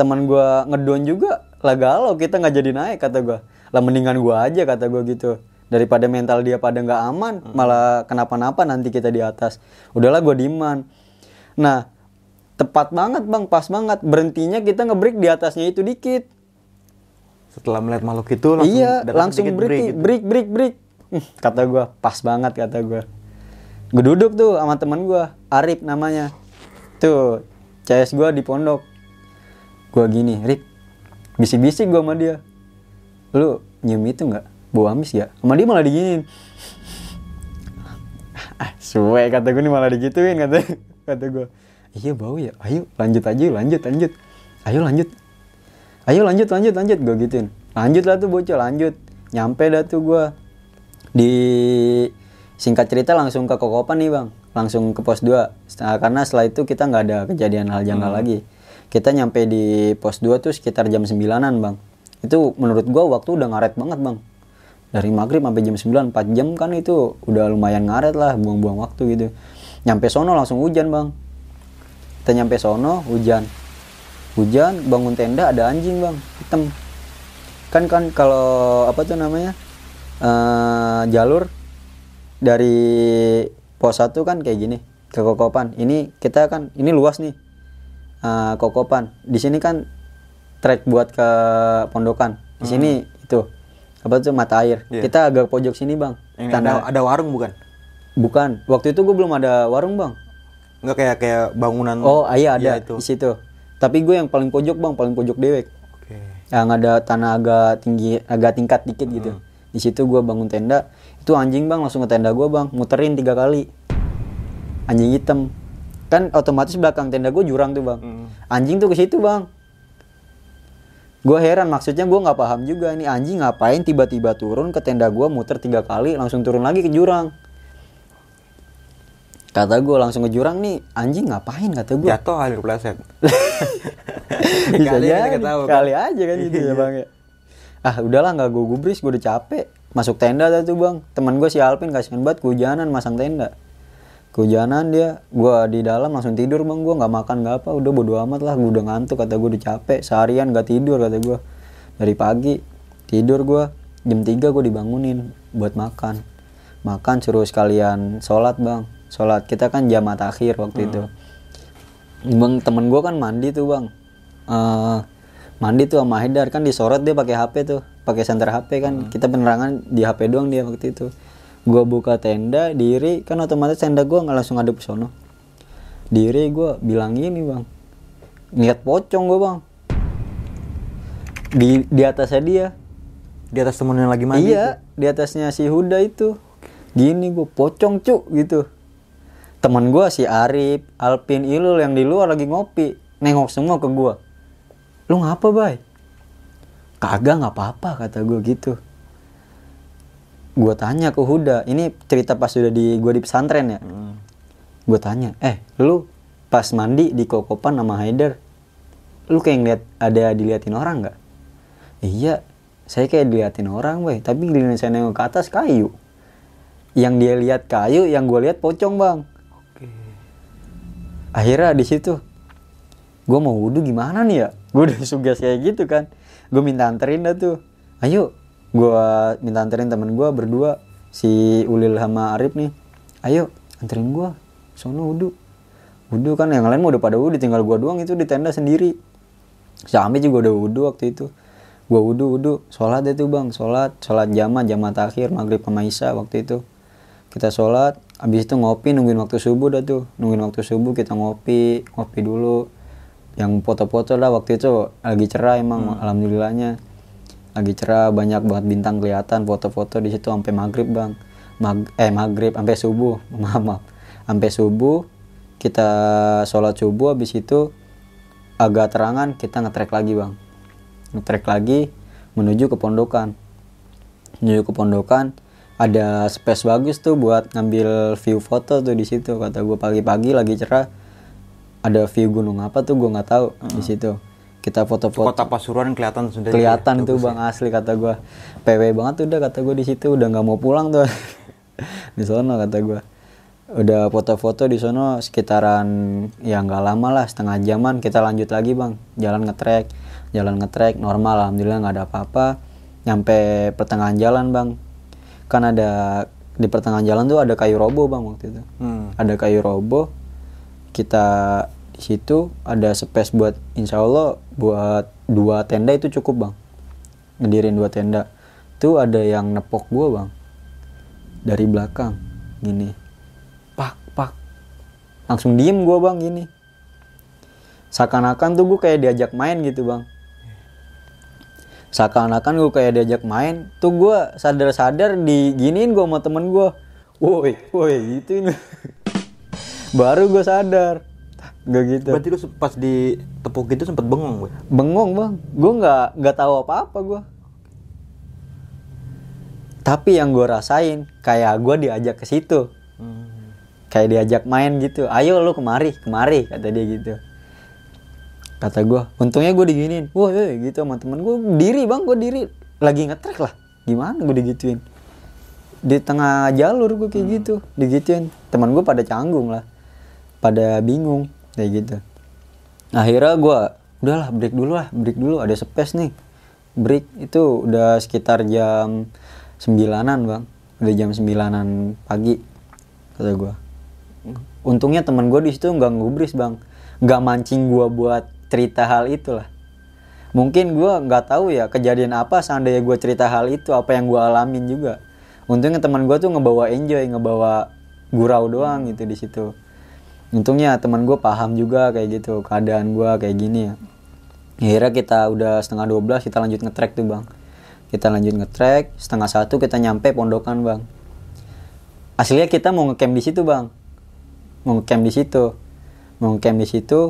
teman gue ngedon juga. Lah galau kita nggak jadi naik kata gue lah mendingan gue aja kata gue gitu daripada mental dia pada nggak aman malah kenapa-napa nanti kita di atas. Udahlah gue diman nah tepat banget bang. Pas banget. Berhentinya kita ngebreak di atasnya itu dikit. Setelah melihat makhluk itu langsung iya langsung sedikit break gitu. break break break. Hmm, kata gue pas banget kata gue gue duduk tuh sama teman gue Arif namanya. Tuh CS gue di pondok. Gue gini Rip bisik-bisik gue sama dia. Lu nyium itu nggak bau amis ya sama dia malah diginin ah suwe kata gue nih malah digituin kata kata gue iya bau ya. Ayo lanjut aja lanjut lanjut. Ayo lanjut. Ayo lanjut lanjut lanjut gue gituin. Lanjut lah tuh bocah lanjut. Nyampe dah tuh gue di singkat cerita langsung ke kokopan nih bang. Langsung ke pos 2 Setelah- karena setelah itu kita nggak ada kejadian hal janggal lagi. Kita nyampe di pos 2 tuh sekitar jam 9an bang. Itu menurut gua waktu udah ngaret banget bang dari maghrib sampai jam 9 4 jam kan itu udah lumayan ngaret lah buang-buang waktu gitu. Nyampe sono langsung hujan bang. Kita nyampe sono hujan. Hujan bangun tenda ada anjing bang hitam. Kan kan kalau apa tuh namanya eh, jalur dari pos 1 kan kayak gini ke kokopan. Ini kita kan ini luas nih eh, kokopan. Di sini kan trek buat ke pondokan. Di sini itu apa tuh? Mata air. Iya. kita agak pojok sini bang. Ini tanda ada, ada warung bukan? bukan. Waktu itu gue belum ada warung bang. Enggak kayak kayak bangunan. oh iya ada. Iya, itu. di situ. Tapi gue yang paling pojok bang. Paling pojok dewek. Oke. yang ada tanah agak tinggi agak tingkat dikit gitu. Di situ gue bangun tenda. Itu anjing bang. Langsung ke tenda gue bang. Muterin tiga kali. Anjing hitam. Kan otomatis belakang tenda gue jurang tuh bang. Anjing tuh ke situ bang gue heran maksudnya gue nggak paham juga ini anjing ngapain tiba-tiba turun ke tenda gue muter tiga kali langsung turun lagi ke jurang. Kata gue langsung ke jurang nih anjing ngapain kata gue Jatuh <laughs> kali kepleset. bisa Kali jadi aja tahu, kan? kali aja kan gitu ya bang ya. Ah udahlah nggak gue gubris gue udah capek. Masuk tenda dah tuh bang. Teman gue si Alvin kasihan banget kehujanan masang tenda kehujanan dia. Gue di dalam langsung tidur bang. Gue nggak makan nggak apa. Udah bodo amat lah. Gue udah ngantuk. Kata gue udah capek. Seharian nggak tidur kata gue dari pagi tidur gue jam 3 gue dibangunin buat makan. Makan suruh sekalian sholat bang. Sholat. Kita kan jamaah akhir waktu itu. Bang temen gue kan mandi tuh bang, Eh mandi tuh sama Haidar. Kan disorot dia pakai HP tuh, pakai senter HP kan. Kita penerangan di HP doang dia waktu itu. Gue buka tenda diri kan otomatis tenda gue nggak langsung ada sono. Diri gue bilang gini bang, niat pocong gue bang. Di di atasnya dia, Di atas temen yang lagi mandi. iya di atasnya si Huda itu. Gini gue pocong cuk gitu. Temen gue si Arif, Alpin, Ilul yang di luar lagi ngopi, nengok semua ke gue. Lu ngapa bay? Kagak nggak apa-apa kata gue gitu. Gue tanya ke Huda, ini cerita pas sudah di gue di pesantren ya. Hmm. Gue tanya, eh lu pas mandi di kokopan sama Haider, lu kayak ngeliat ada diliatin orang nggak? Iya, saya kayak diliatin orang, boy. Tapi giliran saya nengok ke atas kayu. Yang dia lihat kayu, yang gue lihat pocong, bang. Oke. Akhirnya di situ, gue mau wudhu gimana nih ya? gue udah <laughs> sugas kayak gitu kan gue minta anterin dah tuh ayo gue minta anterin temen gue berdua si Ulil sama Arif nih. Ayo anterin gue sono wudhu wudhu kan yang lain mau udah pada wudhu tinggal gue doang itu di tenda sendiri. Sampai juga udah wudhu waktu itu. Gue wudhu wudhu sholat deh tuh bang. Sholat sholat jamaah jamaah takhir maghrib sama isya waktu itu. Kita sholat habis itu ngopi nungguin waktu subuh dah tuh. Nungguin waktu subuh kita ngopi ngopi dulu. Yang foto-foto lah waktu itu lagi cerah emang alhamdulillahnya lagi cerah banyak banget bintang kelihatan foto-foto di situ sampai maghrib bang. Mag eh maghrib sampai subuh <laughs> maaf maaf. Sampai subuh kita sholat subuh habis itu agak terangan kita ngetrek lagi bang. Ngetrek lagi menuju ke pondokan. Menuju ke pondokan ada space bagus tuh buat ngambil view foto tuh di situ kata gue pagi-pagi lagi cerah ada view gunung apa tuh gue nggak tahu di situ kita foto-foto. Kota Pasuruan kelihatan sudah kelihatan tuh bang asli kata gua. PW banget udah kata gua di situ. Udah nggak mau pulang tuh. <laughs> Di sono kata gua. Udah foto-foto di sono sekitaran ya nggak lama lah setengah jaman. Kita lanjut lagi bang. Jalan ngetrek jalan ngetrek. Normal alhamdulillah nggak ada apa-apa. Nyampe pertengahan jalan bang. Kan ada di pertengahan jalan tuh ada kayu roboh bang waktu itu. Hmm. ada kayu roboh kita situ ada space buat insya Allah buat dua tenda itu cukup bang. Ngedirin dua tenda. Tuh ada yang nepok gua bang. Dari belakang gini. Pak pak. Langsung diem gua bang gini. Seakan-akan tuh gue kayak diajak main gitu bang. Seakan-akan gue kayak diajak main tuh gua sadar-sadar diginiin gua sama temen gua. Woi woi gitu <laughs> baru gue sadar gak gitu. Berarti lu pas di tepuk itu sempet bengong gue. bengong bang. Gue nggak nggak tahu apa apa gue tapi yang gue rasain kayak gue diajak ke situ. Kayak diajak main gitu. Ayo lu kemari kemari kata dia gitu. Kata gue untungnya gue diginin wah eh, gitu sama temen gue diri bang gue diri. Lagi ngetrek lah. Gimana gue digituin? Di tengah jalur gue kayak gitu digituin. Teman gue pada canggung lah. Pada bingung kayak gitu. Akhirnya gue udahlah break dulu lah break dulu ada space nih. Break itu udah sekitar jam sembilanan bang. Udah jam sembilanan pagi kata gue untungnya teman gue di situ nggak ngubris bang. Nggak mancing gue buat cerita hal itulah. Mungkin gue nggak tahu ya kejadian apa seandainya gue cerita hal itu apa yang gue alamin juga. Untungnya teman gue tuh ngebawa enjoy ngebawa gurau doang gitu di situ untungnya teman gue paham juga kayak gitu keadaan gue kayak gini ya. Akhirnya kita udah setengah 12 kita lanjut ngetrek tuh bang. Kita lanjut ngetrek setengah satu kita nyampe pondokan bang. Aslinya kita mau ngecamp di situ bang. Mau ngecamp di situ. Mau ngecamp di situ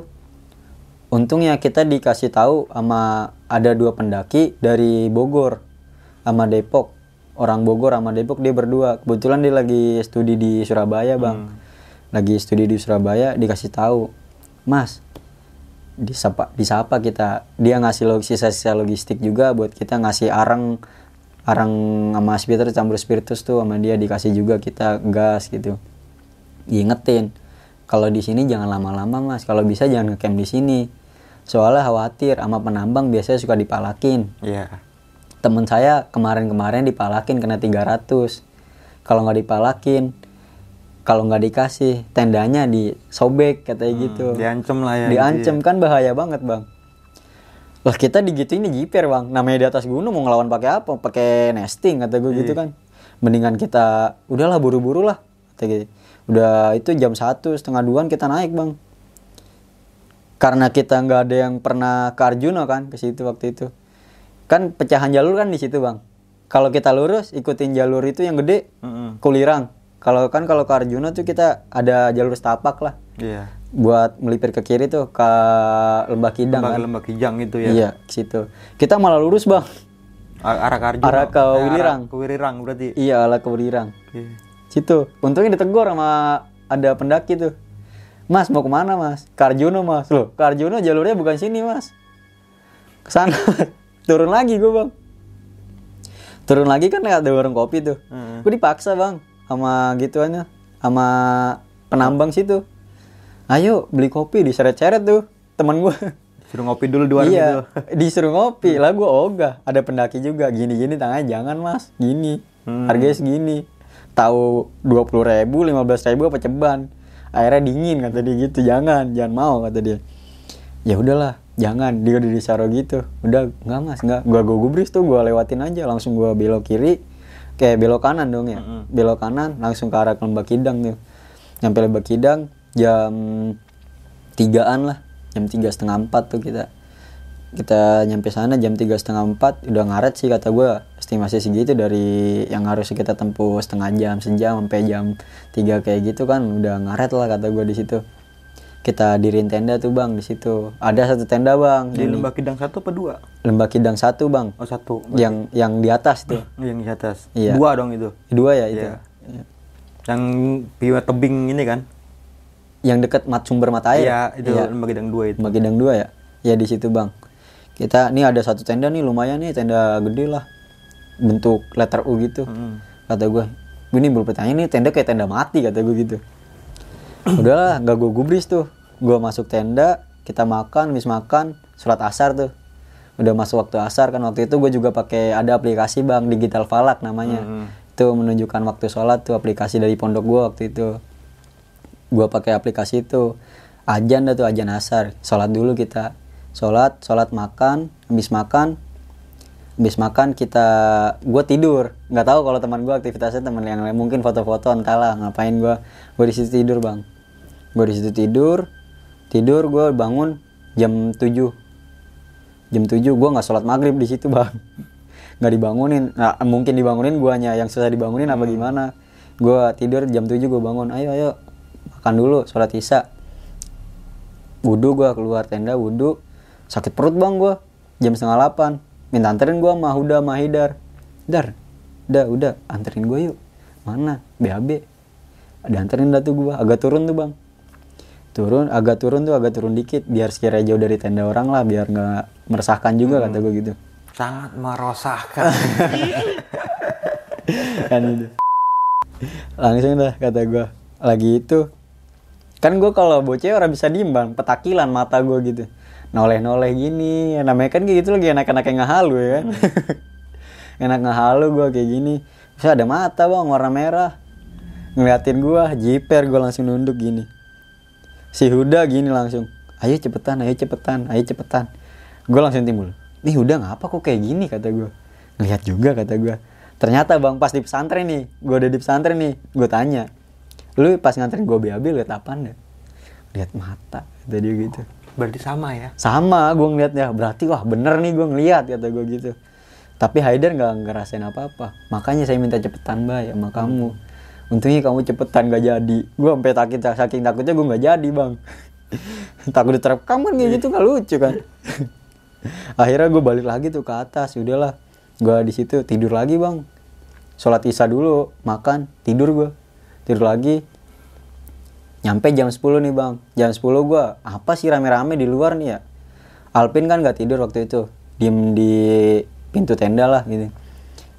untungnya kita dikasih tahu sama ada dua pendaki dari Bogor sama Depok. Orang Bogor sama Depok dia berdua. Kebetulan dia lagi studi di Surabaya bang lagi studi di Surabaya dikasih tahu mas disapa disapa kita. Dia ngasih log sisa-sisa logistik juga buat kita ngasih arang arang sama spiritus campur spiritus tuh sama dia dikasih juga kita gas gitu. Diingetin kalau di sini jangan lama-lama mas. Kalau bisa jangan ngecamp di sini. Soalnya khawatir sama penambang biasanya suka dipalakin. Iya. temen saya kemarin-kemarin dipalakin kena 300 kalau nggak dipalakin kalau nggak dikasih tendanya disobek katanya gitu. Diancem lah ya. diancem kan bahaya banget bang. Lah kita digituin di jiper bang. Namanya di atas gunung mau ngelawan pakai apa? Pakai nesting kata gue gitu kan. Mendingan kita udahlah buru-buru lah kata gitu udah itu jam satu setengah duaan kita naik bang. Karena kita nggak ada yang pernah ke Arjuna kan ke situ waktu itu. Kan pecahan jalur kan di situ bang. Kalau kita lurus ikutin jalur itu yang gede Mm-mm. kulirang kalau kan kalau ke Arjuna tuh kita ada jalur setapak lah Iya. buat melipir ke kiri tuh ke Lembah Kidang Lembah kan lembah kijang itu ya. iya ke situ kita malah lurus bang A- Arah ke Arjuna. Arah ke Eh, Wilirang. Ke Wilirang berarti. iya ala ke Welirang Iya. situ untungnya ditegur sama ada pendaki tuh mas mau ke mana mas ke Arjuna mas loh ke Arjuna jalurnya bukan sini mas ke sana <laughs> turun lagi gue bang turun lagi kan ada warung kopi tuh Heeh. gue dipaksa bang sama gituannya sama penambang situ ayo beli kopi diseret-seret tuh teman gue Suruh ngopi dulu dua orang iya, gitu. disuruh ngopi. Lah gue ogah. Ada pendaki juga. Gini-gini tangannya jangan mas. Gini. Hmm. Harganya segini. Tahu dua puluh ribu, lima belas ribu apa ceban. Airnya dingin kata dia gitu. Jangan, jangan mau kata dia. Ya udahlah, jangan. Dia udah disaro gitu. Udah nggak mas, nggak. Gua gue gubris tuh, gua lewatin aja. Langsung gua belok kiri. Kayak belok kanan dong ya. Belok kanan, langsung ke arah Lembah Kidang tuh. Nyampe Lembah Kidang jam tigaan lah. Jam tiga setengah empat tuh kita. Kita nyampe sana jam tiga setengah empat udah ngaret sih kata gue estimasi segitu dari yang harus kita tempuh setengah jam sejam sampai jam tiga kayak gitu kan udah ngaret lah kata gue di situ kita dirin tenda tuh bang di situ ada satu tenda bang Di ini. lembah kidang satu apa dua? lembah kidang satu bang Oh satu. yang yang di atas tuh <clears throat> Yang di atas. Iya. Dua dong itu. dua ya itu Iya. Yang view tebing ini kan? yang deket mat sumber mata air Iya, itu lembah kidang dua itu. Lembah Kidang 2 ya? Ya di situ bang. Kita nih ada satu tenda nih lumayan nih tenda gede lah. Bentuk letter U gitu. Hmm. Kata gue, gue nih belum pertanyaan nih tenda kayak tenda mati kata gue gitu. Udahlah, nggak gue gubris tuh. Gue masuk tenda, kita makan, habis makan, sholat asar tuh. Udah masuk waktu asar kan waktu itu gue juga pakai ada aplikasi bang digital falak namanya. Itu menunjukkan waktu sholat tuh aplikasi dari pondok gue waktu itu gua pakai aplikasi itu ajan dah tuh ajan asar sholat dulu kita sholat sholat makan habis makan habis makan kita gue tidur nggak tahu kalau teman gue aktivitasnya teman yang lain. Mungkin foto-foto entahlah ngapain gue gue di situ tidur bang. Gue di situ tidur. Tidur gue bangun jam 7 jam 7 gue nggak sholat maghrib di situ bang. <laughs> Nggak dibangunin. Nah, mungkin dibangunin guanya yang susah dibangunin apa gimana. Gue tidur jam 7 gue bangun. Ayo ayo. Makan dulu sholat isya. Wudhu gue keluar tenda wudhu sakit perut bang gue jam setengah 8 minta anterin gue sama Huda sama Hidar. Dar udah udah anterin gue yuk. Mana? BAB ada anterin dah tuh gue agak turun tuh bang. Turun agak turun tuh agak turun dikit. Biar sekiranya jauh dari tenda orang lah biar nggak meresahkan juga kata gue gitu. Sangat merosakkan. <laughs> kan itu langsung dah kata gue lagi itu kan gue kalau bocah orang bisa diem bang. Petakilan mata gue gitu. Noleh noleh gini. Namanya kan kayak gitu lagi anak-anak yang ngahalu ya kan enak ngahalu gue kayak gini. Bisa ada mata bang warna merah. Ngeliatin gue jiper gue langsung nunduk gini. Si Huda gini langsung ayo cepetan ayo cepetan ayo cepetan. Gue langsung timbul nih Huda ngapa kok kayak gini? kata gue ngeliat juga kata gue ternyata bang pas di pesantren nih gue udah di pesantren nih gue tanya lu pas nganterin gue BAB liat apa anda lihat mata kata dia gitu. Berarti sama ya? sama gue ngeliatnya. Berarti wah bener nih gue ngeliat kata gue gitu tapi Haidar nggak ngerasain apa-apa. Makanya saya minta cepetan mbak ya sama kamu. Untungnya kamu cepetan gak jadi. Gue sampai takut saking takutnya gue nggak jadi bang. <laughs> Takut diterkam kan gitu nggak lucu kan? <laughs> Akhirnya gue balik lagi tuh ke atas. Udahlah gue di situ tidur lagi bang. Sholat isya dulu makan tidur gue tidur lagi. Nyampe jam 10 nih bang. Jam 10 gua apa sih rame-rame di luar nih ya? Alpin kan nggak tidur waktu itu. Diem di pintu tenda lah gitu.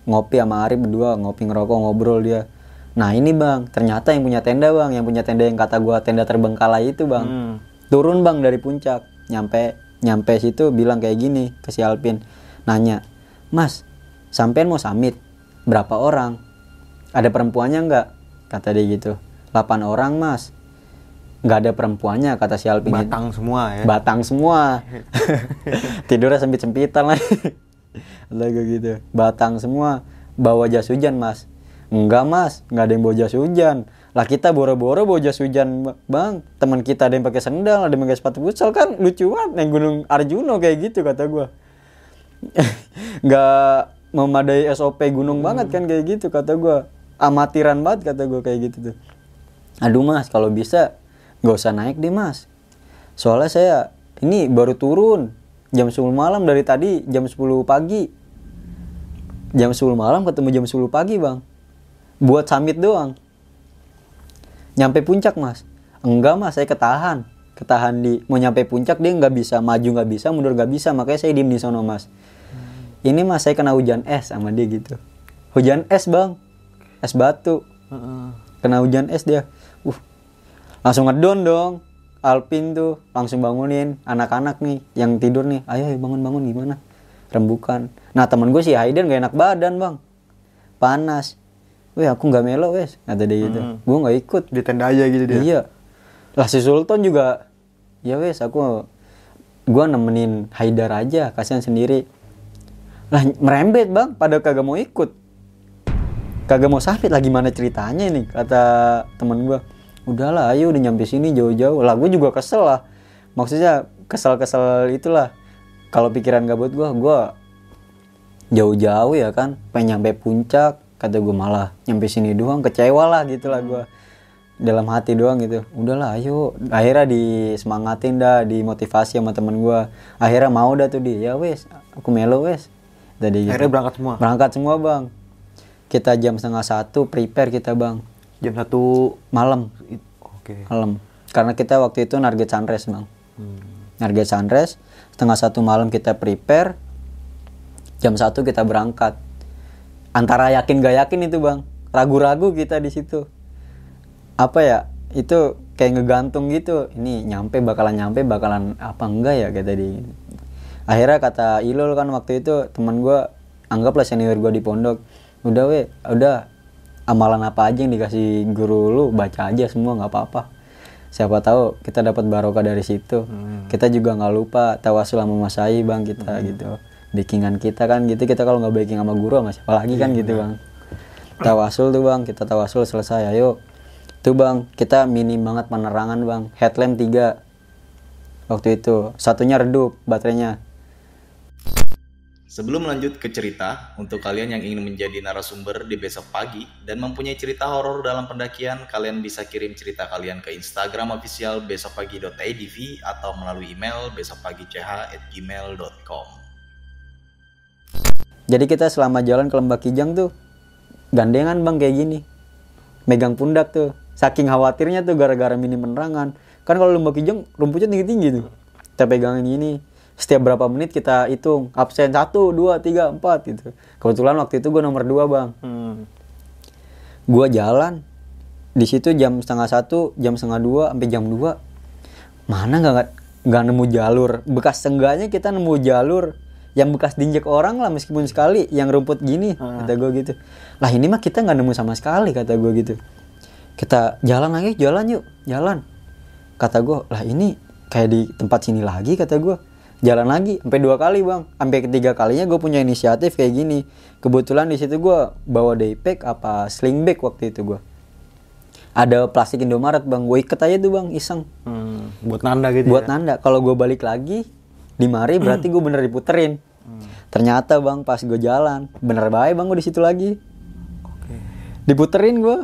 Ngopi sama Arif berdua ngopi ngerokok ngobrol dia. Nah ini bang ternyata yang punya tenda bang yang punya tenda yang kata gua tenda terbengkalai itu bang. Hmm. turun bang dari puncak. Nyampe nyampe situ bilang kayak gini ke si Alpin. Nanya mas sampean mau samit berapa orang? Ada perempuannya nggak? Kata dia gitu. 8 orang mas. Nggak ada perempuannya kata si Alpin. Batang semua ya? batang semua. <laughs> <laughs> Tidurnya sempit sempitan lah <laughs> Gue gitu. Batang semua. Bawa jas hujan mas. Enggak mas. Nggak ada yang bawa jas hujan. Lah kita boro-boro bawa jas hujan bang. Teman kita ada yang pakai sendal ada yang pakai sepatu futsal. Kan lucu banget yang gunung Arjuno kayak gitu kata gue <laughs> nggak memadai SOP gunung banget kan kayak gitu kata gue amatiran banget kata gue kayak gitu tuh. Aduh mas kalau bisa nggak usah naik deh mas. Soalnya saya ini baru turun jam 10 malam dari tadi jam 10 pagi. Jam 10 malam ketemu jam 10 pagi bang. Buat summit doang. Nyampe puncak mas. Enggak mas saya ketahan. Ketahan di mau nyampe puncak dia nggak bisa maju nggak bisa mundur nggak bisa makanya saya diem di sono mas. Ini mas saya kena hujan es sama dia gitu. Hujan es bang. Es batu. Kena hujan es dia. Uh langsung ngedon dong Alpin tuh langsung bangunin anak-anak nih yang tidur nih ayo bangun-bangun gimana rembukan nah temen gue si Haiden gak enak badan bang panas Weh aku nggak melo wes kata dia gitu gue nggak ikut Di tenda aja gitu dia. Iya. Lah si Sultan juga ya wes aku gua nemenin Haidar aja kasihan sendiri. Lah merembet bang pada kagak mau ikut. Kagak mau sapit lah gimana ceritanya nih kata temen gua. Udahlah ayo udah nyampe sini jauh-jauh. Lah gue juga kesel lah. Maksudnya kesel-kesel itulah. Kalau pikiran gabut gua gua jauh-jauh ya kan pengen nyampe puncak kata gue malah nyampe sini doang kecewa lah gitu lah gue dalam hati doang gitu udahlah ayo akhirnya disemangatin dah dimotivasi sama temen gue akhirnya mau dah tuh dia ya wes aku melo wes tadi gitu. Akhirnya berangkat semua. berangkat semua bang kita jam setengah satu prepare kita bang Jam satu. malam. Oke. malam. Karena kita waktu itu target sunrise bang. Hmm. target sunrise setengah satu malam kita prepare jam satu kita berangkat. Antara yakin gak yakin itu bang. Ragu-ragu kita di situ. Apa ya itu kayak ngegantung gitu. Ini nyampe bakalan nyampe bakalan apa enggak ya kayak tadi akhirnya kata Ilul kan waktu itu teman gua anggaplah senior gua di pondok. Udah we udah amalan apa aja yang dikasih guru lu baca aja semua nggak apa-apa. Siapa tahu kita dapat barokah dari situ. Kita juga nggak lupa tawasul sama Mas Ai bang kita gitu. Backingan kita kan gitu kita kalau nggak backing sama guru sama siapa lagi kan gitu bang. Tawasul tuh bang kita tawasul selesai ayo. Tuh bang kita minim banget penerangan bang. Headlamp tiga waktu itu. Satunya redup baterainya Sebelum lanjut ke cerita, untuk kalian yang ingin menjadi narasumber di besok pagi dan mempunyai cerita horor dalam pendakian, kalian bisa kirim cerita kalian ke Instagram official besokpagi.idv atau melalui email besokpagi.ch@gmail.com. Jadi kita selama jalan ke Lembah Kijang tuh gandengan bang kayak gini, megang pundak tuh. Saking khawatirnya tuh gara-gara minim penerangan. Kan kalau Lembah Kijang rumputnya tinggi-tinggi tuh. Kita pegangin gini. Setiap berapa menit kita hitung absen satu, dua, tiga, empat gitu. Kebetulan waktu itu gue nomor dua bang. Hmm. Gua jalan di situ jam setengah satu, jam setengah dua, sampai jam dua. Mana nggak nggak nemu jalur. Bekas sengganya kita nemu jalur yang bekas diinjek orang lah meskipun sekali yang rumput gini kata gue gitu lah ini mah kita nggak nemu sama sekali kata gue gitu kita jalan lagi jalan yuk jalan kata gue lah ini kayak di tempat sini lagi kata gue jalan lagi sampai dua kali bang. Sampai ketiga kalinya gue punya inisiatif kayak gini. Kebetulan di situ gue bawa daypack apa sling bag waktu itu gue ada plastik Indomaret bang. Gue iket aja tuh bang iseng. Hmm. Buat nanda gitu buat ya. nanda. Kalau gue balik lagi di mari berarti gue bener diputerin. Ternyata bang pas gue jalan bener baik bang gue di situ lagi. Diputerin gue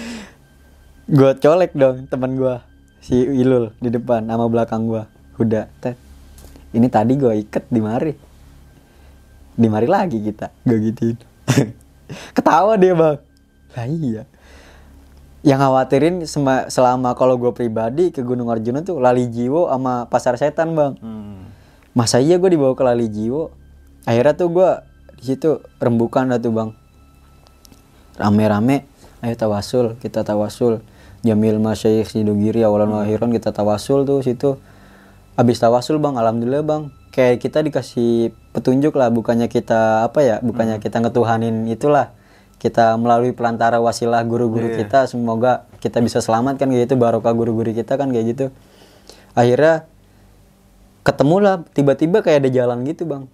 <laughs> gue colek dong teman gue si Ilul di depan sama belakang gue udah tet ini tadi gue iket di mari. Di mari lagi kita gue gituin. <laughs> Ketawa dia bang. Lah iya. Yang khawatirin selama kalau gue pribadi ke Gunung Arjuna tuh Lali Jiwo sama Pasar Setan bang. Hmm. masa iya gue dibawa ke Lali Jiwo? Akhirnya tuh gue di situ rembukan dah tuh bang. Rame-rame ayo tawasul kita tawasul. Jamil Masyaikh Sidogiri awalan wa akhiran kita tawasul tuh situ habis tawasul bang. Alhamdulillah bang. Kayak kita dikasih petunjuk lah. Bukannya kita apa ya bukannya kita ngetuhanin itulah. Kita melalui pelantara wasilah guru-guru kita semoga kita bisa selamat kan kayak gitu. Barokah guru-guru kita kan kayak gitu. Akhirnya ketemu lah tiba-tiba kayak ada jalan gitu bang.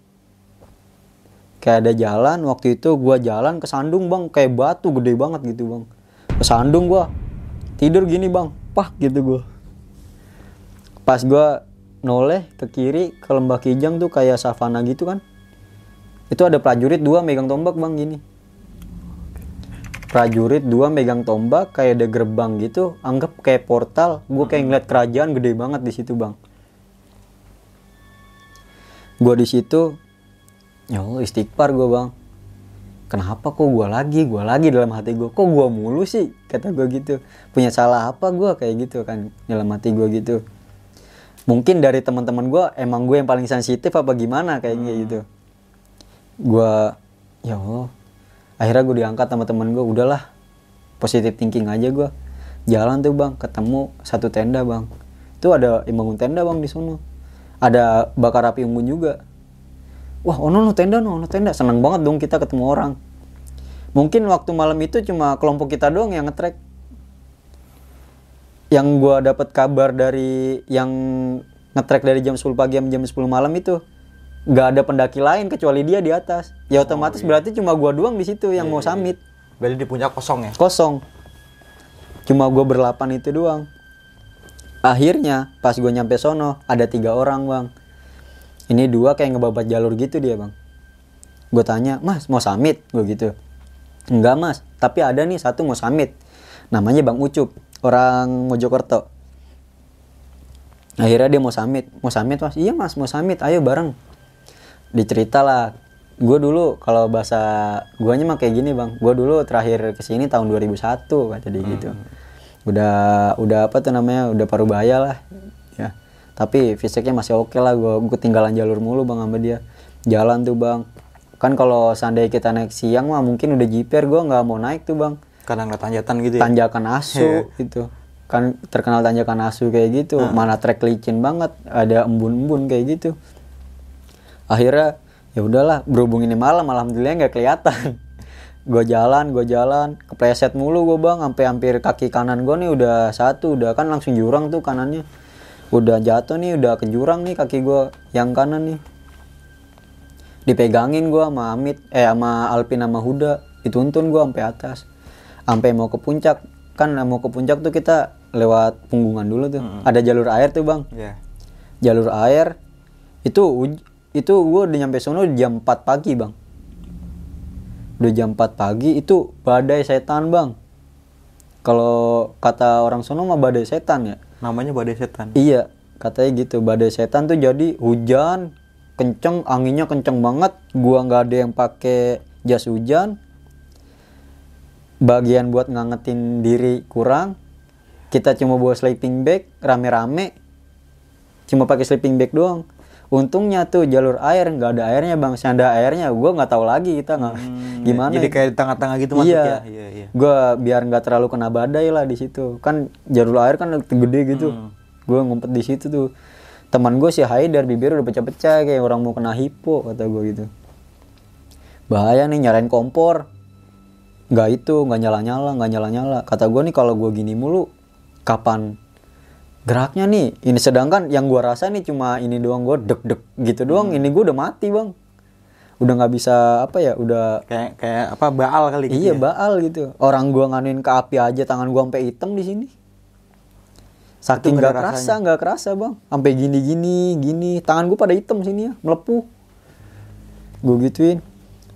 Kayak ada jalan. Waktu itu gua jalan ke Sandung bang. Kayak batu gede banget gitu bang. Ke Sandung gua. Tidur gini bang. Pah gitu gua. Pas gua noleh ke kiri ke lembah kijang tuh kayak savana gitu kan. Itu ada prajurit dua megang tombak bang gini. Prajurit dua megang tombak kayak ada gerbang gitu anggap kayak portal. Gue kayak ngeliat kerajaan gede banget di situ bang. Gue di situ ya Allah istighfar gue bang. Kenapa kok gue lagi? Gue lagi dalam hati gue kok gue mulu sih? kata gue gitu. Punya salah apa gue kayak gitu kan dalam hati gue gitu mungkin dari teman-teman gue emang gue yang paling sensitif apa gimana kayaknya gitu. Gue ya Allah. Akhirnya gue diangkat sama teman gue udahlah positive thinking aja gue jalan tuh bang ketemu satu tenda bang. Itu ada yang bangun tenda bang di sono. Ada bakar api unggun juga. Wah ono no tenda no ono tenda. Seneng banget dong kita ketemu orang. Mungkin waktu malam itu cuma kelompok kita doang yang ngetrek yang gua dapat kabar dari yang ngetrek dari jam 10 pagi sampai jam 10 malam itu nggak ada pendaki lain kecuali dia di atas. Ya otomatis berarti cuma gua doang di situ yang mau summit. Berarti di puncak kosong ya? kosong. Cuma gue berlapan itu doang. Akhirnya pas gue nyampe sono ada tiga orang bang. Ini dua kayak ngebabat jalur gitu dia bang. Gue tanya mas mau summit? Gue gitu. Enggak mas. Tapi ada nih satu mau summit. Namanya bang ucup orang Mojokerto. Akhirnya dia mau summit. Mau summit mas? Iya mas mau summit. Ayo bareng. Dicerita lah. Gue dulu kalau bahasa guanya mah kayak gini bang. Gue dulu terakhir ke sini tahun 2001 kata dia gitu. Udah udah apa tuh namanya? Udah paruh bahaya lah. Ya. Tapi fisiknya masih oke lah. Gue gue tinggalan jalur mulu bang sama dia. Jalan tuh bang. Kan kalau seandainya kita naik siang mah mungkin udah jiper gue nggak mau naik tuh bang Kadang ngeliat tanjatan gitu ya? tanjakan asu gitu kan terkenal tanjakan asu kayak gitu. Mana trek licin banget. Ada embun-embun kayak gitu. Akhirnya ya udahlah berhubung ini malam alhamdulillah nggak kelihatan. <laughs> Gue jalan gue jalan kepleset mulu gue bang. Sampai hampir kaki kanan gue nih udah satu udah kan langsung jurang tuh kanannya. Udah jatuh nih udah ke jurang nih kaki gue yang kanan nih. Dipegangin gue sama Amit eh sama Alpin sama Huda. Dituntun gue sampai atas sampai mau ke puncak. Kan mau ke puncak tuh kita lewat punggungan dulu tuh. Ada jalur air tuh bang. Iya. jalur air itu itu gue udah nyampe sono jam 4 pagi bang. Udah jam 4 pagi itu badai setan bang. Kalau kata orang sono mah badai setan ya. Namanya badai setan. iya katanya gitu. Badai setan tuh jadi hujan kenceng anginnya kenceng banget. Gua nggak ada yang pakai jas hujan bagian buat ngangetin diri kurang kita cuma bawa sleeping bag rame-rame cuma pakai sleeping bag doang untungnya tuh jalur air nggak ada airnya bang sanda airnya gua nggak tahu lagi kita nggak gimana Hmm, Jadi kayak di tengah-tengah gitu masuk iya. ya? Iya, iya. Gua biar nggak terlalu kena badai lah di situ. Kan jalur air kan gede gitu. Hmm. Gua ngumpet di situ tuh. Teman gue si Haidar bibir udah pecah-pecah kayak orang mau kena hipo kata gue gitu. Bahaya nih nyalain kompor. Nggak itu, nggak nyala-nyala, nggak nyala-nyala. Kata gue nih kalau gue gini mulu, kapan geraknya nih? Ini sedangkan yang gua rasa nih cuma ini doang gue deg-deg gitu doang. Hmm. Ini gue udah mati bang. Udah nggak bisa apa ya? Udah Kayak kayak apa baal kali gitu Iya ya? baal gitu. Orang gua nganuin ke api aja tangan gua sampai hitam di sini. Saking nggak kerasa, nggak kerasa bang. Sampai gini gini gini. Tangan gua pada hitam sini ya, melepuh. Gua gituin.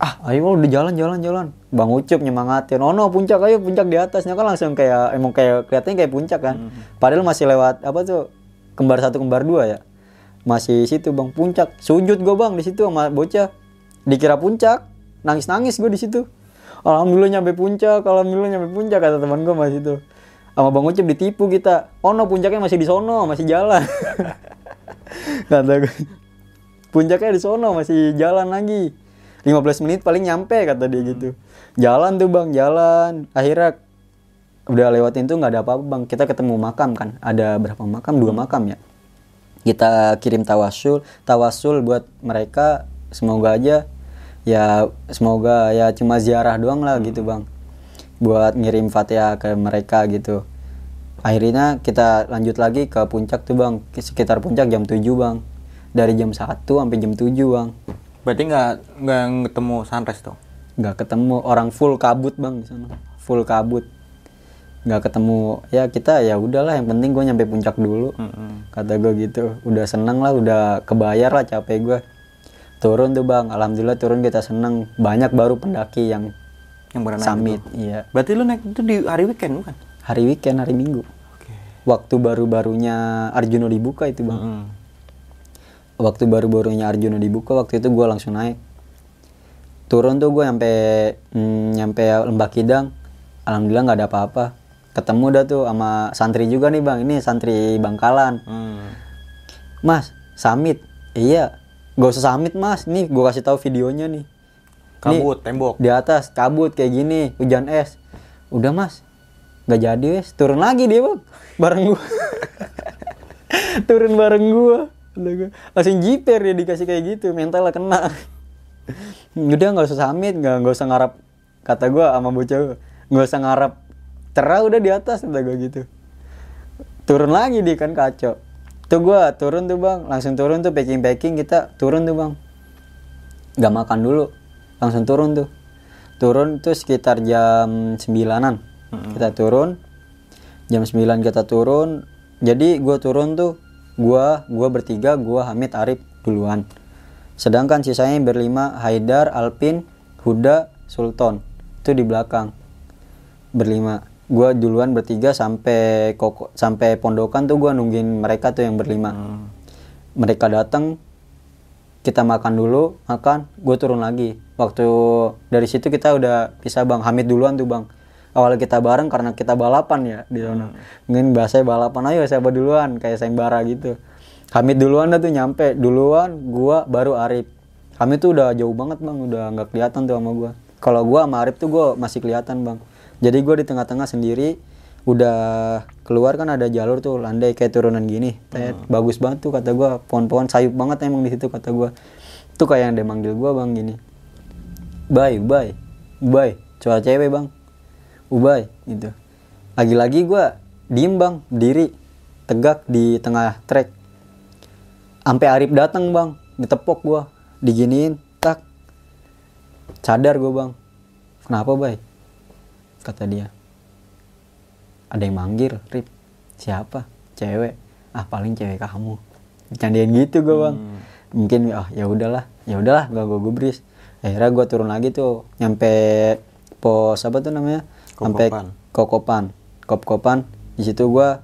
Ah, ayo udah jalan jalan jalan. Bang Ucup nyemangatin. Oh no, puncak ayo puncak di atasnya kan langsung kayak emang kayak kelihatannya kayak puncak kan. Padahal masih lewat apa tuh kembar satu kembar dua ya. Masih situ bang puncak. Sujud gua bang di situ sama bocah. Dikira puncak. Nangis nangis gua di situ. Alhamdulillah nyampe puncak, alhamdulillah nyampe puncak kata teman gua masih itu. Sama Bang Ucup ditipu kita. Oh no, puncaknya masih di sono, masih jalan. <laughs> kata gue. Puncaknya di sono, masih jalan lagi. 15 menit paling nyampe kata dia gitu. Jalan tuh Bang, jalan. Akhirnya udah lewatin tuh nggak ada apa-apa Bang. Kita ketemu makam kan. Ada berapa makam? Dua makam ya. Kita kirim tawasul, tawasul buat mereka semoga aja ya semoga ya cuma ziarah doang lah gitu bang buat ngirim fatihah ke mereka gitu akhirnya kita lanjut lagi ke puncak tuh bang sekitar puncak jam 7 bang dari jam 1 sampai jam 7 bang Berarti nggak nggak ketemu sunrise tuh? nggak ketemu orang full kabut bang di sana. Full kabut. Nggak ketemu ya kita ya udahlah yang penting gue nyampe puncak dulu. Kata gue gitu udah seneng lah udah kebayar lah capek gue turun tuh bang alhamdulillah turun kita seneng. Banyak baru pendaki yang Yang berenang summit gitu. iya. Berarti lu naik itu di hari weekend bukan? hari weekend hari minggu. Waktu baru-barunya Arjuna dibuka itu bang. Hmm. Waktu baru-barunya Arjuna dibuka waktu itu gue langsung naik. Turun tuh gue nyampe mm, nyampe Lembah Kidang. Alhamdulillah nggak ada apa-apa. Ketemu dah tuh sama santri juga nih bang. Ini santri Bangkalan. Hmm. mas samit. Iya gak usah samit mas. Nih gue kasih tahu videonya nih. Kabut, tembok. di atas kabut kayak gini hujan es. Udah mas. Nggak jadi wes turun lagi dia bang. <laughs> Bareng gue <laughs> turun bareng gua Kata gua. langsung jiper dia dikasih kayak gitu mental lah kena. Udah nggak usah samit nggak nggak usah ngarap kata gua sama bocah nggak usah ngarap cerah udah di atas kata gua gitu. Turun lagi dia kan kacau. Tuh gua turun tuh bang. Langsung turun tuh packing packing kita turun tuh bang. Nggak makan dulu langsung turun tuh. Turun tuh sekitar jam sembilanan. Kita turun jam 9 kita turun. Jadi gua turun tuh gua gua bertiga gua Hamid Arif duluan. Sedangkan sisanya berlima Haidar Alpin Huda Sultan. Itu di belakang. Berlima. Gua duluan bertiga sampai koko sampai pondokan tuh gua nungguin mereka tuh yang berlima. Mereka datang kita makan dulu makan gue turun lagi. Waktu dari situ kita udah bisa bang. Hamid duluan tuh bang awalnya kita bareng karena kita balapan ya di sana. Mungkin bahasa balapan ayo siapa duluan? Kayak sayembara gitu. Hamid duluan dah tuh nyampe. Duluan gua baru Arif. Hamid tuh udah jauh banget bang. Udah nggak kelihatan tuh sama gua. Kalau gua sama Arif tuh gua masih kelihatan bang. Jadi gua di tengah-tengah sendiri udah keluar kan ada jalur tuh landai kayak turunan gini. Tet, bagus banget tuh kata gua. Pohon-pohon sayup banget emang di situ kata gua. Tuh kayak yang dia manggil gua bang gini. Bye, bye, bye, coba cewek bang, ubay gitu. Lagi-lagi gua diem bang, berdiri, tegak di tengah trek. Sampai Arif datang bang, ditepok gua, diginiin, tak, sadar gua bang. Kenapa bay? Kata dia. Ada yang manggil, Rip. Siapa? Cewek. Ah paling cewek kamu. Candian gitu gua bang. Mungkin ah ya udahlah, ya udahlah gak gua gubris. Akhirnya gua turun lagi tuh, nyampe pos apa tuh namanya? Sampai Kokopan. Kokopan. Kop-kopan. Di situ gua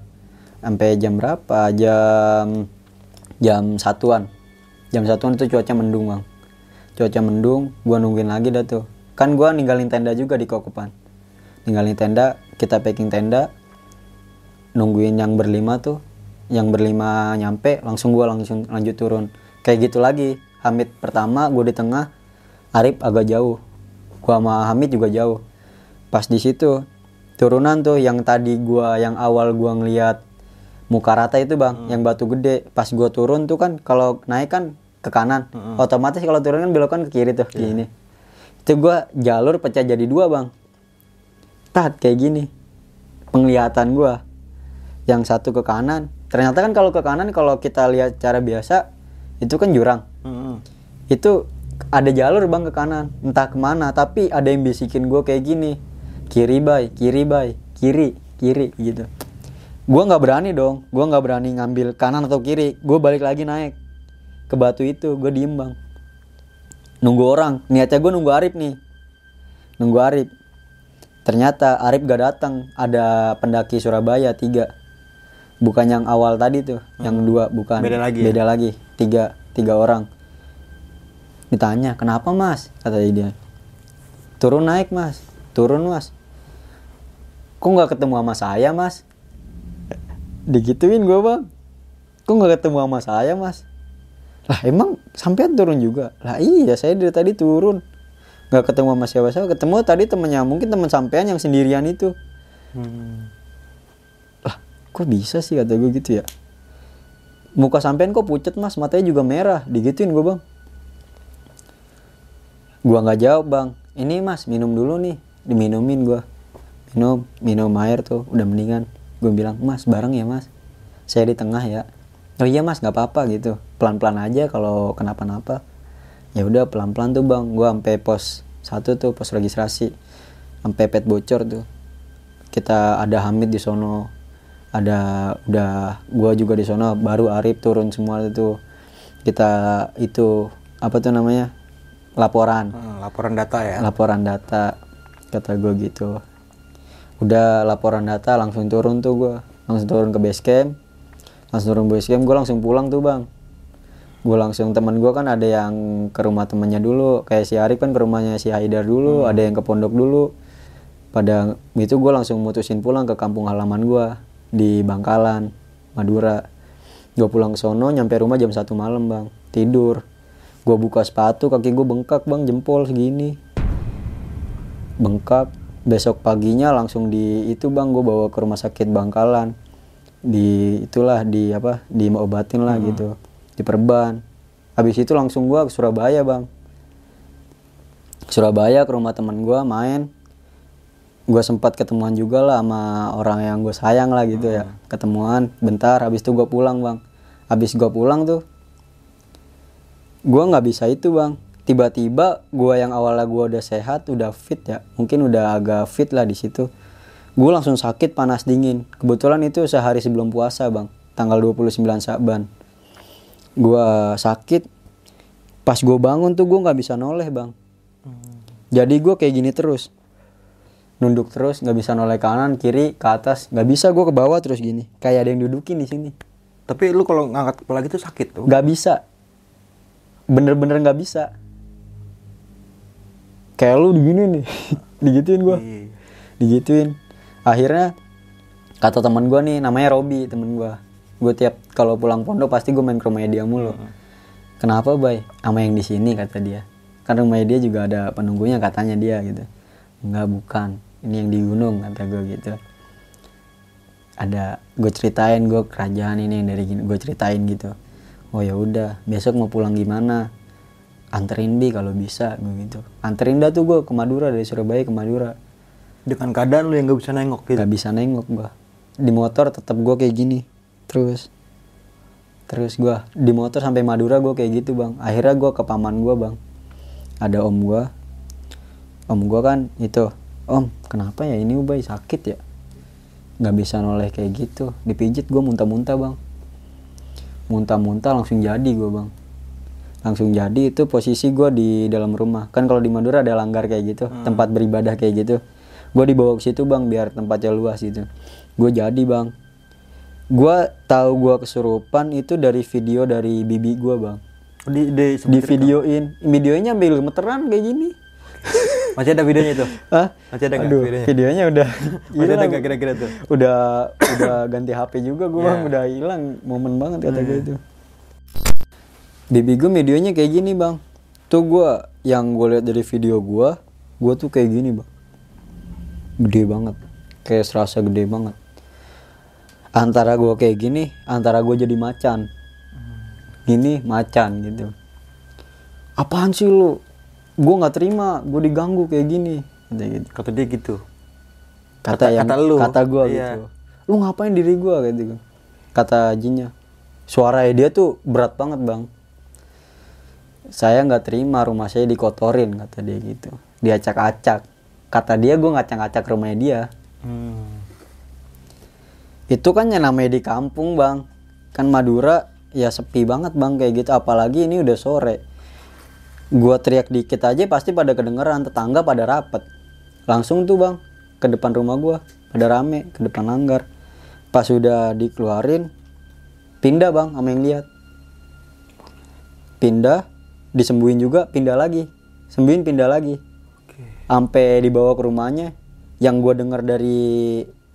sampai jam berapa? Jam jam satuan. Jam satuan itu cuaca mendung bang. Cuaca mendung, gua nungguin lagi dah tuh. Kan gua ninggalin tenda juga di Kokopan. Ninggalin tenda, kita packing tenda, nungguin yang berlima tuh. Yang berlima nyampe, langsung gua langsung lanjut turun. Kayak gitu lagi. Hamid pertama, gua di tengah, Arif agak jauh. Gua sama Hamid juga jauh. Pas di situ turunan tuh yang tadi gua yang awal gua ngeliat muka rata itu bang, yang batu gede. Pas gua turun tuh kan kalau naik kan ke kanan, otomatis kalau turun kan belokan ke kiri tuh gini. Itu gua jalur pecah jadi dua bang. Tat kayak gini. Penglihatan gua yang satu ke kanan. Ternyata kan kalau ke kanan kalau kita lihat cara biasa itu kan jurang Mm-mm. itu ada jalur bang ke kanan entah ke mana tapi ada yang bisikin gue kayak gini kiri bay kiri bay kiri kiri gitu. Gue nggak berani dong gue nggak berani ngambil kanan atau kiri gue balik lagi naik ke batu itu gue diem bang. Nunggu orang niatnya gue nunggu Arif nih. Nunggu Arif. Ternyata Arif gak datang ada pendaki Surabaya tiga. Bukan yang awal tadi tuh yang dua bukan. Beda lagi ya? beda lagi tiga tiga orang. Ditanya kenapa mas? kata dia. Turun naik mas. Turun mas kok nggak ketemu sama saya mas? Digituin gue bang. Kok nggak ketemu sama saya mas? Lah emang sampean turun juga? Lah iya saya dari tadi turun. Nggak ketemu sama siapa siapa ketemu tadi temennya mungkin teman sampean yang sendirian itu. Hmm. lah kok bisa sih kata gue gitu ya? Muka sampean kok pucet mas? Matanya juga merah. Digituin gue bang. Gua nggak jawab bang. Ini mas minum dulu nih. Diminumin gua minum minum air tuh udah mendingan. Gue bilang mas bareng ya mas. Saya di tengah ya. Oh iya mas nggak apa-apa gitu. Pelan pelan aja kalau kenapa-napa. Ya udah pelan pelan tuh bang. Gua sampai pos satu tuh pos registrasi. Sampai pet bocor tuh. Kita ada Hamid di sono. Ada udah gua juga di sono. Baru Arif turun semua itu kita itu apa tuh namanya? Laporan. Hmm, laporan data ya. laporan data kata gue gitu udah laporan data langsung turun tuh gue langsung turun ke base camp. Langsung turun base camp gue langsung pulang tuh bang. Gue langsung teman gue kan ada yang ke rumah temannya dulu. Kayak si Arif kan ke rumahnya si Haidar dulu ada yang ke pondok dulu. Pada itu gue langsung mutusin pulang ke kampung halaman gue di Bangkalan Madura. Gue pulang ke sono nyampe rumah jam satu malam bang. Tidur. Gue buka sepatu kaki gue bengkak bang jempol segini. Bengkak besok paginya langsung di itu bang gue bawa ke rumah sakit Bangkalan. Di itulah di apa diobatin lah gitu diperban habis itu langsung gua ke Surabaya bang. Surabaya ke rumah teman gua main. Gua sempat ketemuan juga lah sama orang yang gue sayang lah gitu ya. Ketemuan bentar habis itu gua pulang bang. Habis gua pulang tuh gua nggak bisa itu bang tiba-tiba gua yang awalnya gua udah sehat udah fit ya mungkin udah agak fit lah di situ. Gue langsung sakit panas dingin. Kebetulan itu sehari sebelum puasa bang. Tanggal 29 Saban gua sakit. Pas gue bangun tuh gue nggak bisa noleh bang. Jadi gue kayak gini terus. Nunduk terus nggak bisa noleh kanan kiri ke atas. Nggak bisa gue ke bawah terus gini. Kayak ada yang dudukin di sini. Tapi lu kalau ngangkat kepala gitu sakit tuh. nggak bisa. Bener-bener nggak bisa kayak lu begini nih <laughs> digituin gua. Iya. digituin. Akhirnya kata teman gua nih namanya Robi temen gua. Gue tiap kalau pulang pondok pasti gue main ke rumahnya dia mulu. Kenapa bay? Sama yang di sini kata dia. Kan rumahnya dia juga ada penunggunya katanya dia gitu. Enggak bukan. Ini yang di gunung kata gue gitu. Ada gue ceritain gue kerajaan ini yang dari gini gue ceritain gitu. Oh ya udah. Besok mau pulang gimana anterin bi kalau bisa gue gitu. Anterin dah tuh gue ke Madura dari Surabaya ke Madura. Dengan keadaan lu yang nggak bisa nengok gitu. nggak bisa nengok gua. Di motor tetap gua kayak gini terus. Terus gua di motor sampai Madura gua kayak gitu bang. Akhirnya gua ke paman gua bang. Ada om gua. Om gua kan itu om kenapa ya ini ubay sakit ya? Nggak bisa noleh kayak gitu. Dipijit gua muntah-muntah bang. Muntah-muntah langsung jadi gua bang langsung jadi itu posisi gua di dalam rumah. Kan kalau di Madura ada langgar kayak gitu tempat beribadah kayak gitu. Gue dibawa ke situ bang biar tempatnya luas gitu. Gue jadi bang. Gue tahu gue kesurupan itu dari video dari bibi gue bang. Oh, Di, di, di videoin. Videonya ambil gemeteran kayak gini. Masih ada videonya itu? Hah? Masih ada Aduh, videonya? videonya udah <laughs> Masih ada nggak kira-kira tuh? udah udah ganti HP juga gue bang. Ya. udah hilang. Momen banget kata gue itu bibi gue videonya kayak gini bang. Tuh gue yang gue lihat dari video gue gue tuh kayak gini bang. Gede banget. Kayak serasa gede banget. Antara gue kayak gini antara gue jadi macan. Gini macan gitu. Apaan sih lu? Gue nggak terima gue diganggu kayak gini kata gitu. Kata dia gitu. kata, Kata- yang kata lu. kata gue Iya. gitu. Lu ngapain diri gue gitu. Kata jinnya. Suara dia tuh berat banget bang saya nggak terima rumah saya dikotorin kata dia gitu. Diacak-acak. Kata dia gue ngacak-acak rumahnya dia. Hmm. itu kan yang namanya di kampung bang. Kan Madura ya sepi banget bang kayak gitu. Apalagi ini udah sore. Gua teriak dikit aja pasti pada kedengeran. Tetangga pada rapet. Langsung tuh bang ke depan rumah gua. Pada rame ke depan langgar. Pas udah dikeluarin pindah bang sama yang lihat. Pindah disembuhin juga pindah lagi. Sembuhin pindah lagi. Sampai dibawa ke rumahnya. Yang gue dengar dari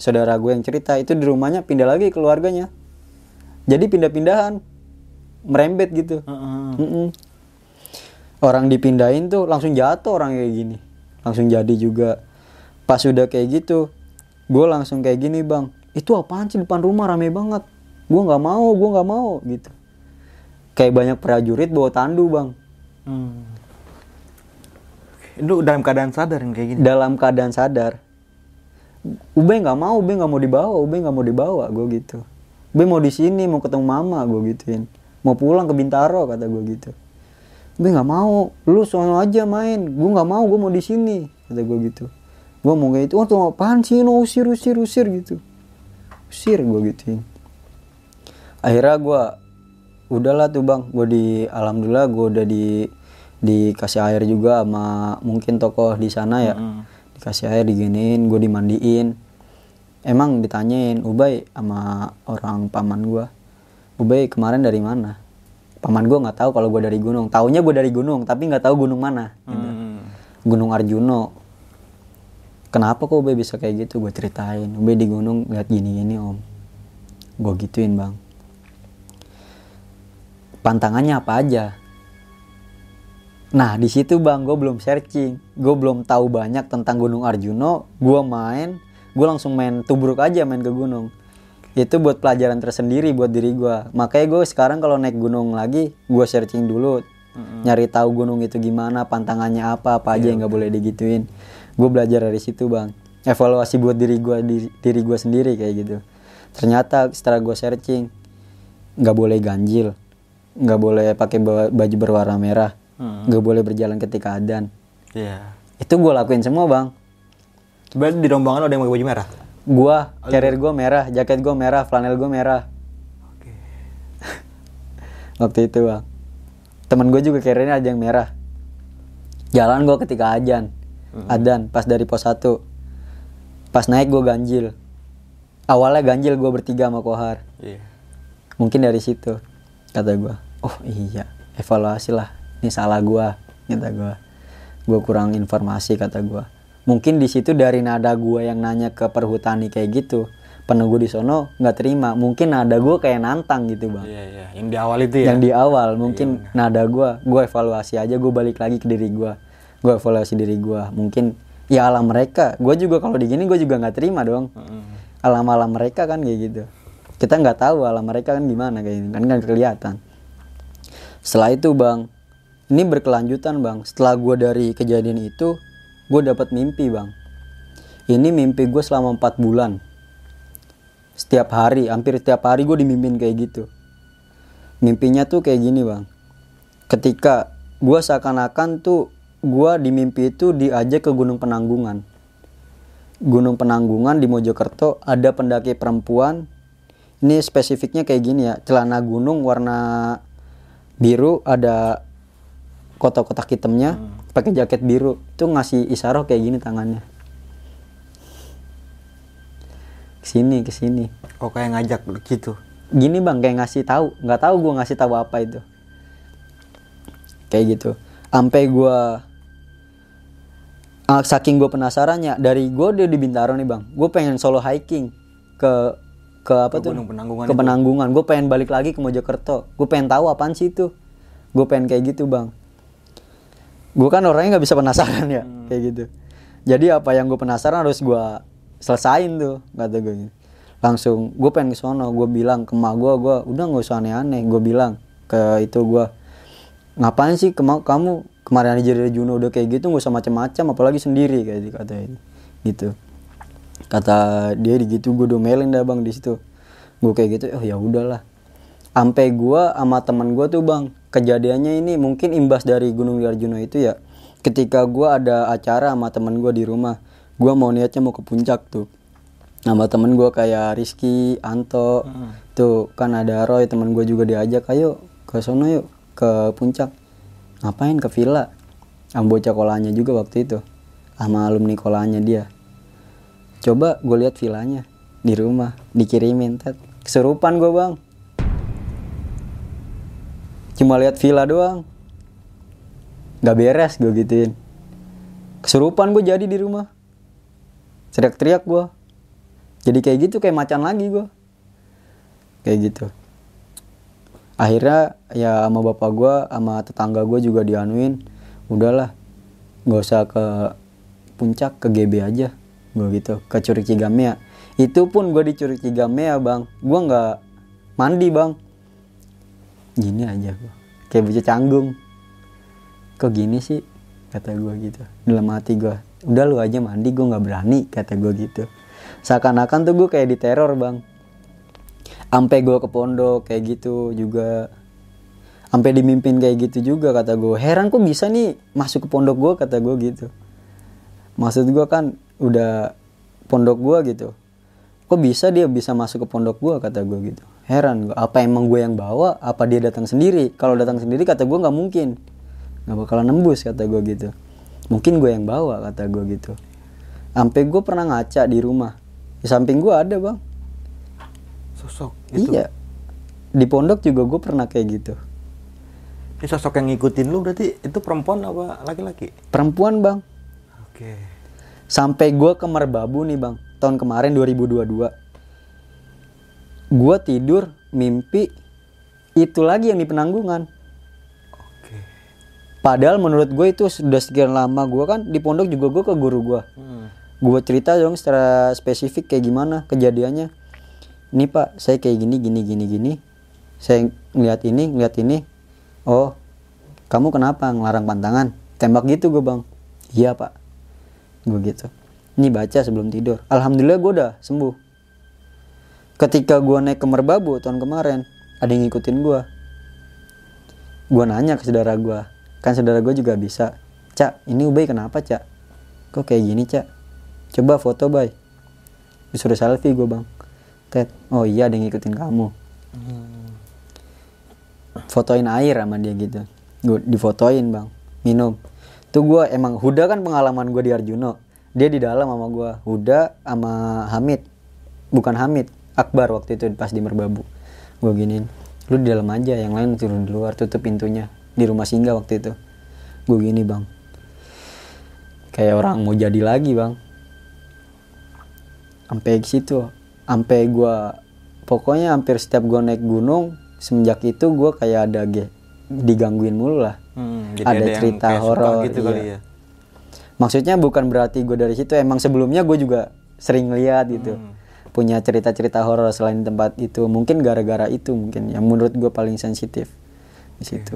saudara gue yang cerita itu di rumahnya pindah lagi keluarganya. Jadi pindah-pindahan. Merembet gitu. Heeh. Mm-mm. orang dipindahin tuh langsung jatuh orang kayak gini. Langsung jadi juga. Pas udah kayak gitu gue langsung kayak gini bang itu apaan sih depan rumah? Rame banget. Gue nggak mau gue nggak mau gitu. Kayak banyak prajurit bawa tandu bang Hmm. Lu dalam keadaan sadar yang kayak gini. dalam keadaan sadar Ube nggak mau, Ube nggak mau dibawa, Ube nggak mau dibawa, gue gitu. Ube mau di sini, mau ketemu mama, gue gituin. Mau pulang ke Bintaro, kata gue gitu. Ube nggak mau, lu sono aja main. Gue nggak mau, gue mau di sini, kata gue gitu. Gue mau kayak itu, oh tuh apaan sih, no usir, usir, usir gitu. Usir, gue gituin. Akhirnya gue, udahlah tuh bang, gue di, alhamdulillah gue udah di dikasih air juga sama mungkin tokoh di sana ya. Dikasih air diginiin gue dimandiin. Emang ditanyain Ubay sama orang paman gue Ubay kemarin dari mana? Paman gue nggak tahu kalau gue dari gunung. Taunya gue dari gunung tapi nggak tahu gunung mana gitu. Hmm. Gunung Arjuno kenapa kok Ubay bisa kayak gitu? Gue ceritain. Ubay di gunung lihat gini gini om. Gue gituin bang pantangannya apa aja? Nah di situ bang, gue belum searching, gue belum tahu banyak tentang Gunung Arjuno. Gue main, gue langsung main tubruk aja main ke gunung. itu buat pelajaran tersendiri buat diri gua. Makanya gue sekarang kalau naik gunung lagi gue searching dulu. Nyari tahu gunung itu gimana pantangannya apa apa aja yang nggak boleh digituin. Gue belajar dari situ bang. Evaluasi buat diri gua diri, diri gue sendiri kayak gitu. Ternyata setelah gue searching nggak boleh ganjil nggak boleh pakai ba- baju berwarna merah. Nggak boleh berjalan ketika adan Iya. itu gue lakuin semua bang. Berarti di rombongan ada yang pakai baju merah? gua carrier gua merah jaket gua merah flanel gua merah. <laughs> Waktu itu bang. Temen gue juga carriernya ada yang merah. Jalan gua ketika ajan adan pas dari pos 1 pas naik gua ganjil. Awalnya ganjil gua bertiga sama kohar. Iya. mungkin dari situ kata gua oh iya evaluasi lah ini salah gua kata gua. Gua kurang informasi kata gua. Mungkin di situ dari nada gua yang nanya ke perhutani kayak gitu penunggu di sono nggak terima. Mungkin nada gua kayak nantang gitu bang. Iya, iya. Yang di awal itu ya. yang di awal mungkin nada gua gua evaluasi aja gua balik lagi ke diri gua. Gua evaluasi diri gua. Mungkin ya alam mereka. Gua juga kalau di gini gua juga nggak terima dong. Alam alam mereka kan kayak gitu kita nggak tahu alam mereka kan gimana kayak gitu kan nggak kelihatan. Setelah itu bang ini berkelanjutan bang. Setelah gua dari kejadian itu gue dapat mimpi bang. Ini mimpi gue selama empat bulan. Setiap hari hampir setiap hari gue dimimpin kayak gitu. Mimpinya tuh kayak gini bang. Ketika gue seakan-akan tuh gue di mimpi itu diajak ke Gunung Penanggungan. Gunung Penanggungan di Mojokerto ada pendaki perempuan ini spesifiknya kayak gini ya. Celana gunung warna biru ada kotak-kotak hitamnya pakai jaket biru. Itu ngasih isaroh kayak gini tangannya. Ke sini ke sini. Oh kayak ngajak gitu. gini bang kayak ngasih tahu. Nggak tahu gue ngasih tahu apa itu. Kayak gitu. Sampai gue ah, saking gue penasarannya dari gue dia di Bintaro nih bang. Gue pengen solo hiking ke ke apa tuh? Gunung Penanggungan ke penanggungan. Gue pengen balik lagi ke Mojokerto. Gue pengen tahu apaan sih itu. Gue pengen kayak gitu bang. Gue kan orangnya nggak bisa penasaran ya kayak gitu. Jadi apa yang gue penasaran harus gue selesain tuh kata gue gitu. langsung gue pengen ke sono. Gue bilang ke emak gue gue udah nggak usah aneh-aneh. Gue bilang ke itu gue ngapain sih kema- kamu kemarin aja dari Juno udah kayak gitu nggak usah macam-macam apalagi sendiri kayak gitu kata gitu kata dia di gitu gue domelin dah bang di situ. Gue kayak gitu oh ya udahlah. Sampai gue sama teman gue tuh bang kejadiannya ini mungkin imbas dari Gunung Arjuna itu ya. Ketika gue ada acara sama teman gue di rumah gue mau niatnya mau ke puncak tuh. Nama temen gue kayak Rizky, Anto, tuh kan ada Roy temen gue juga diajak ayo ke sono yuk ke puncak. Ngapain? Ke villa. Sama bocah kolanya juga waktu itu sama alumni kolanya dia coba gue lihat villanya di rumah dikirimin tet. Kesurupan gue bang. Cuma lihat villa doang. Nggak beres gue gituin. Kesurupan gue jadi di rumah. Teriak-teriak gue jadi kayak gitu kayak macan lagi gue kayak gitu. Akhirnya ya sama bapak gue sama tetangga gue juga dianuin. Udahlah nggak usah ke puncak ke GB aja gue gitu ke Curug Cigamea. Itu pun gue di Curug Cigamea bang. Gue nggak mandi bang. Gini aja gue kayak bocah canggung. Kok gini sih? Kata gue gitu. Dalam hati gue udah lu aja mandi gue nggak berani kata gue gitu. Seakan-akan tuh gue kayak diteror bang. Sampai gue ke pondok kayak gitu juga. Sampai dimimpin kayak gitu juga kata gue heran kok bisa nih masuk ke pondok gue kata gue gitu. Maksud gue kan udah pondok gue gitu. Kok bisa dia bisa masuk ke pondok gue kata gue gitu. Heran gue apa emang gue yang bawa? Apa dia datang sendiri? Kalau datang sendiri kata gue nggak mungkin. Nggak bakalan nembus kata gue gitu. Mungkin gue yang bawa kata gue gitu. Sampai gue pernah ngaca di rumah. Di samping gue ada bang. Sosok itu. iya. Di pondok juga gue pernah kayak gitu. Ini sosok yang ngikutin lu berarti itu perempuan apa laki-laki? perempuan bang. Oke. Sampai gue ke Merbabu nih bang tahun kemarin 2022 gue tidur mimpi itu lagi yang di penanggungan. Oke. padahal menurut gue itu sudah sekian lama gue kan di pondok juga gue ke guru gue Hmm. gue cerita dong secara spesifik kayak gimana kejadiannya. Ini pak saya kayak gini gini gini gini. Saya ngeliat ini ngeliat ini. Oh kamu kenapa ngelarang pantangan? Tembak gitu gue bang. Iya pak gue gitu. Ini baca sebelum tidur. Alhamdulillah gue udah sembuh. Ketika gue naik ke merbabu tahun kemarin ada yang ngikutin gue gue nanya ke saudara gue kan saudara gue juga bisa. Cak ini ubay kenapa cak? Kok kayak gini cak? Coba foto bay. Disuruh selfie gue bang. Ted oh iya ada yang ngikutin kamu. Fotoin air sama dia gitu. Gue difotoin bang. Minum tuh gue emang Huda kan pengalaman gue di Arjuno dia di dalam sama gue Huda sama Hamid. Bukan Hamid Akbar waktu itu pas di Merbabu. Gue giniin lu di dalam aja yang lain turun di luar tutup pintunya. Di rumah singgah waktu itu. Gue gini bang. Kayak orang mau jadi lagi bang. Sampai situ. Sampai gua pokoknya hampir setiap gua naik gunung semenjak itu gua kayak ada ge digangguin mulu lah Hmm, jadi ada, ada cerita horor gitu iya. kali ya. maksudnya bukan berarti gue dari situ emang sebelumnya gue juga sering lihat gitu Hmm. punya cerita-cerita horor selain tempat itu mungkin gara-gara itu mungkin yang menurut gue paling sensitif di situ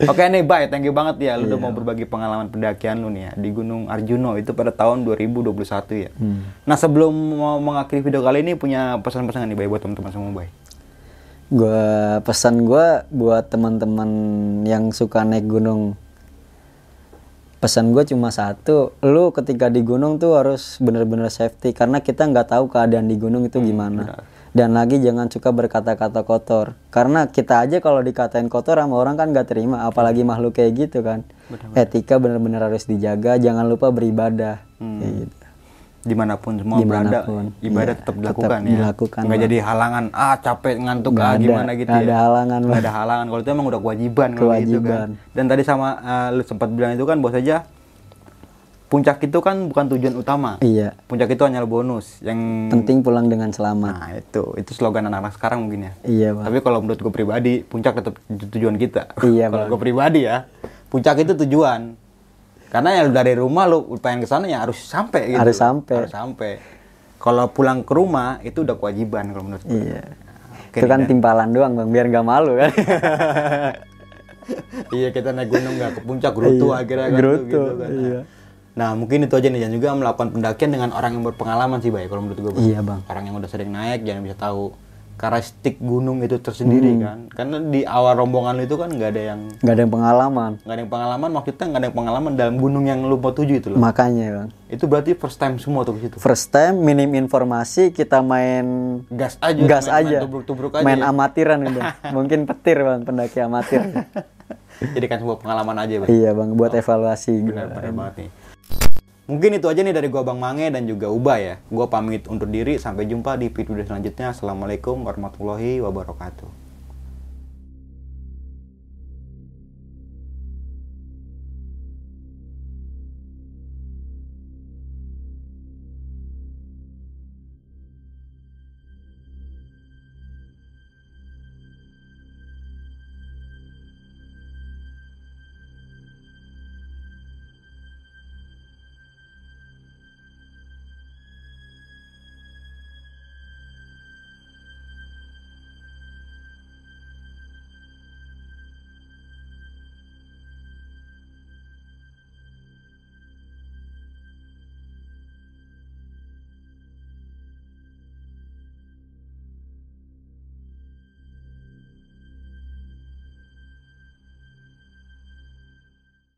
Oke nih, Bay, thank you banget ya lu Iya. udah mau berbagi pengalaman pendakian lu nih ya di Gunung Arjuno itu pada tahun 2021 ya. Hmm. Nah, sebelum mau mengakhiri video kali ini punya pesan-pesan nih Bay buat teman-teman semua, Bay. Gue pesan gue buat teman-teman yang suka naik gunung. Pesan gue cuma satu lu ketika di gunung tuh harus bener-bener safety karena kita nggak tahu keadaan di gunung itu gimana. dan lagi jangan suka berkata-kata kotor karena kita aja kalau dikatain kotor sama orang kan nggak terima apalagi makhluk kayak gitu kan. Etika bener-bener harus dijaga jangan lupa beribadah. Kayak gitu Di mana pun semua Di mana pun, berada, ibadah iya, tetap tetap dilakukan ya. dilakukan, Nggak jadi halangan, ah capek ngantuk Nggak ah ada, gimana gitu nggak ya. ada halangan, Nggak ada halangan. Kalau itu emang udah kewajiban kalau gitu kan. Kewajiban. Dan tadi sama eh, lu sempat bilang itu kan bahwa saja puncak itu kan bukan tujuan utama. iya Puncak itu hanya bonus yang penting pulang dengan selamat Nah itu, itu slogan anak-anak sekarang mungkin ya. iya bang Tapi kalau menurut gue pribadi, puncak tetap tujuan kita. Iya, kalau gue pribadi ya, puncak itu tujuan. Karena ya lu dari rumah lu pengen ke sana ya harus sampai gitu. Harus sampai. Harus sampai. Kalau pulang ke rumah itu udah kewajiban kalau menurut gue. Iya. Oke itu kan Dan. timpalan doang bang, biar nggak malu kan. <laughs> iya kita naik gunung nggak ke puncak gerutu Iya, akhirnya kan tuh gerutu, gitu kan. iya. Nah mungkin itu aja nih dan juga melakukan pendakian dengan orang yang berpengalaman sih baik kalau menurut gue. Bang. Iya, Bang. Orang yang udah sering naik jangan bisa tahu karakteristik gunung itu tersendiri Hmm. kan. Karena di awal rombongan itu kan nggak ada yang nggak ada yang pengalaman. nggak ada yang pengalaman maksudnya nggak ada yang pengalaman dalam gunung yang lu mau tuju itu loh. Makanya bang, itu berarti first time semua tuh situ. first time minim informasi kita main Gas aja, gas main- main aja, tubruk-tubruk aja main ya. amatiran udah. <laughs> Mungkin petir bang, pendaki amatir. Jadi kan sebuah pengalaman aja, Bang. iya bang, buat evaluasi. Benar, benar banget nih. Mungkin itu aja nih dari gua Bang Mange dan juga Uba ya. Gua pamit undur diri sampai jumpa di video selanjutnya. Assalamualaikum warahmatullahi wabarakatuh.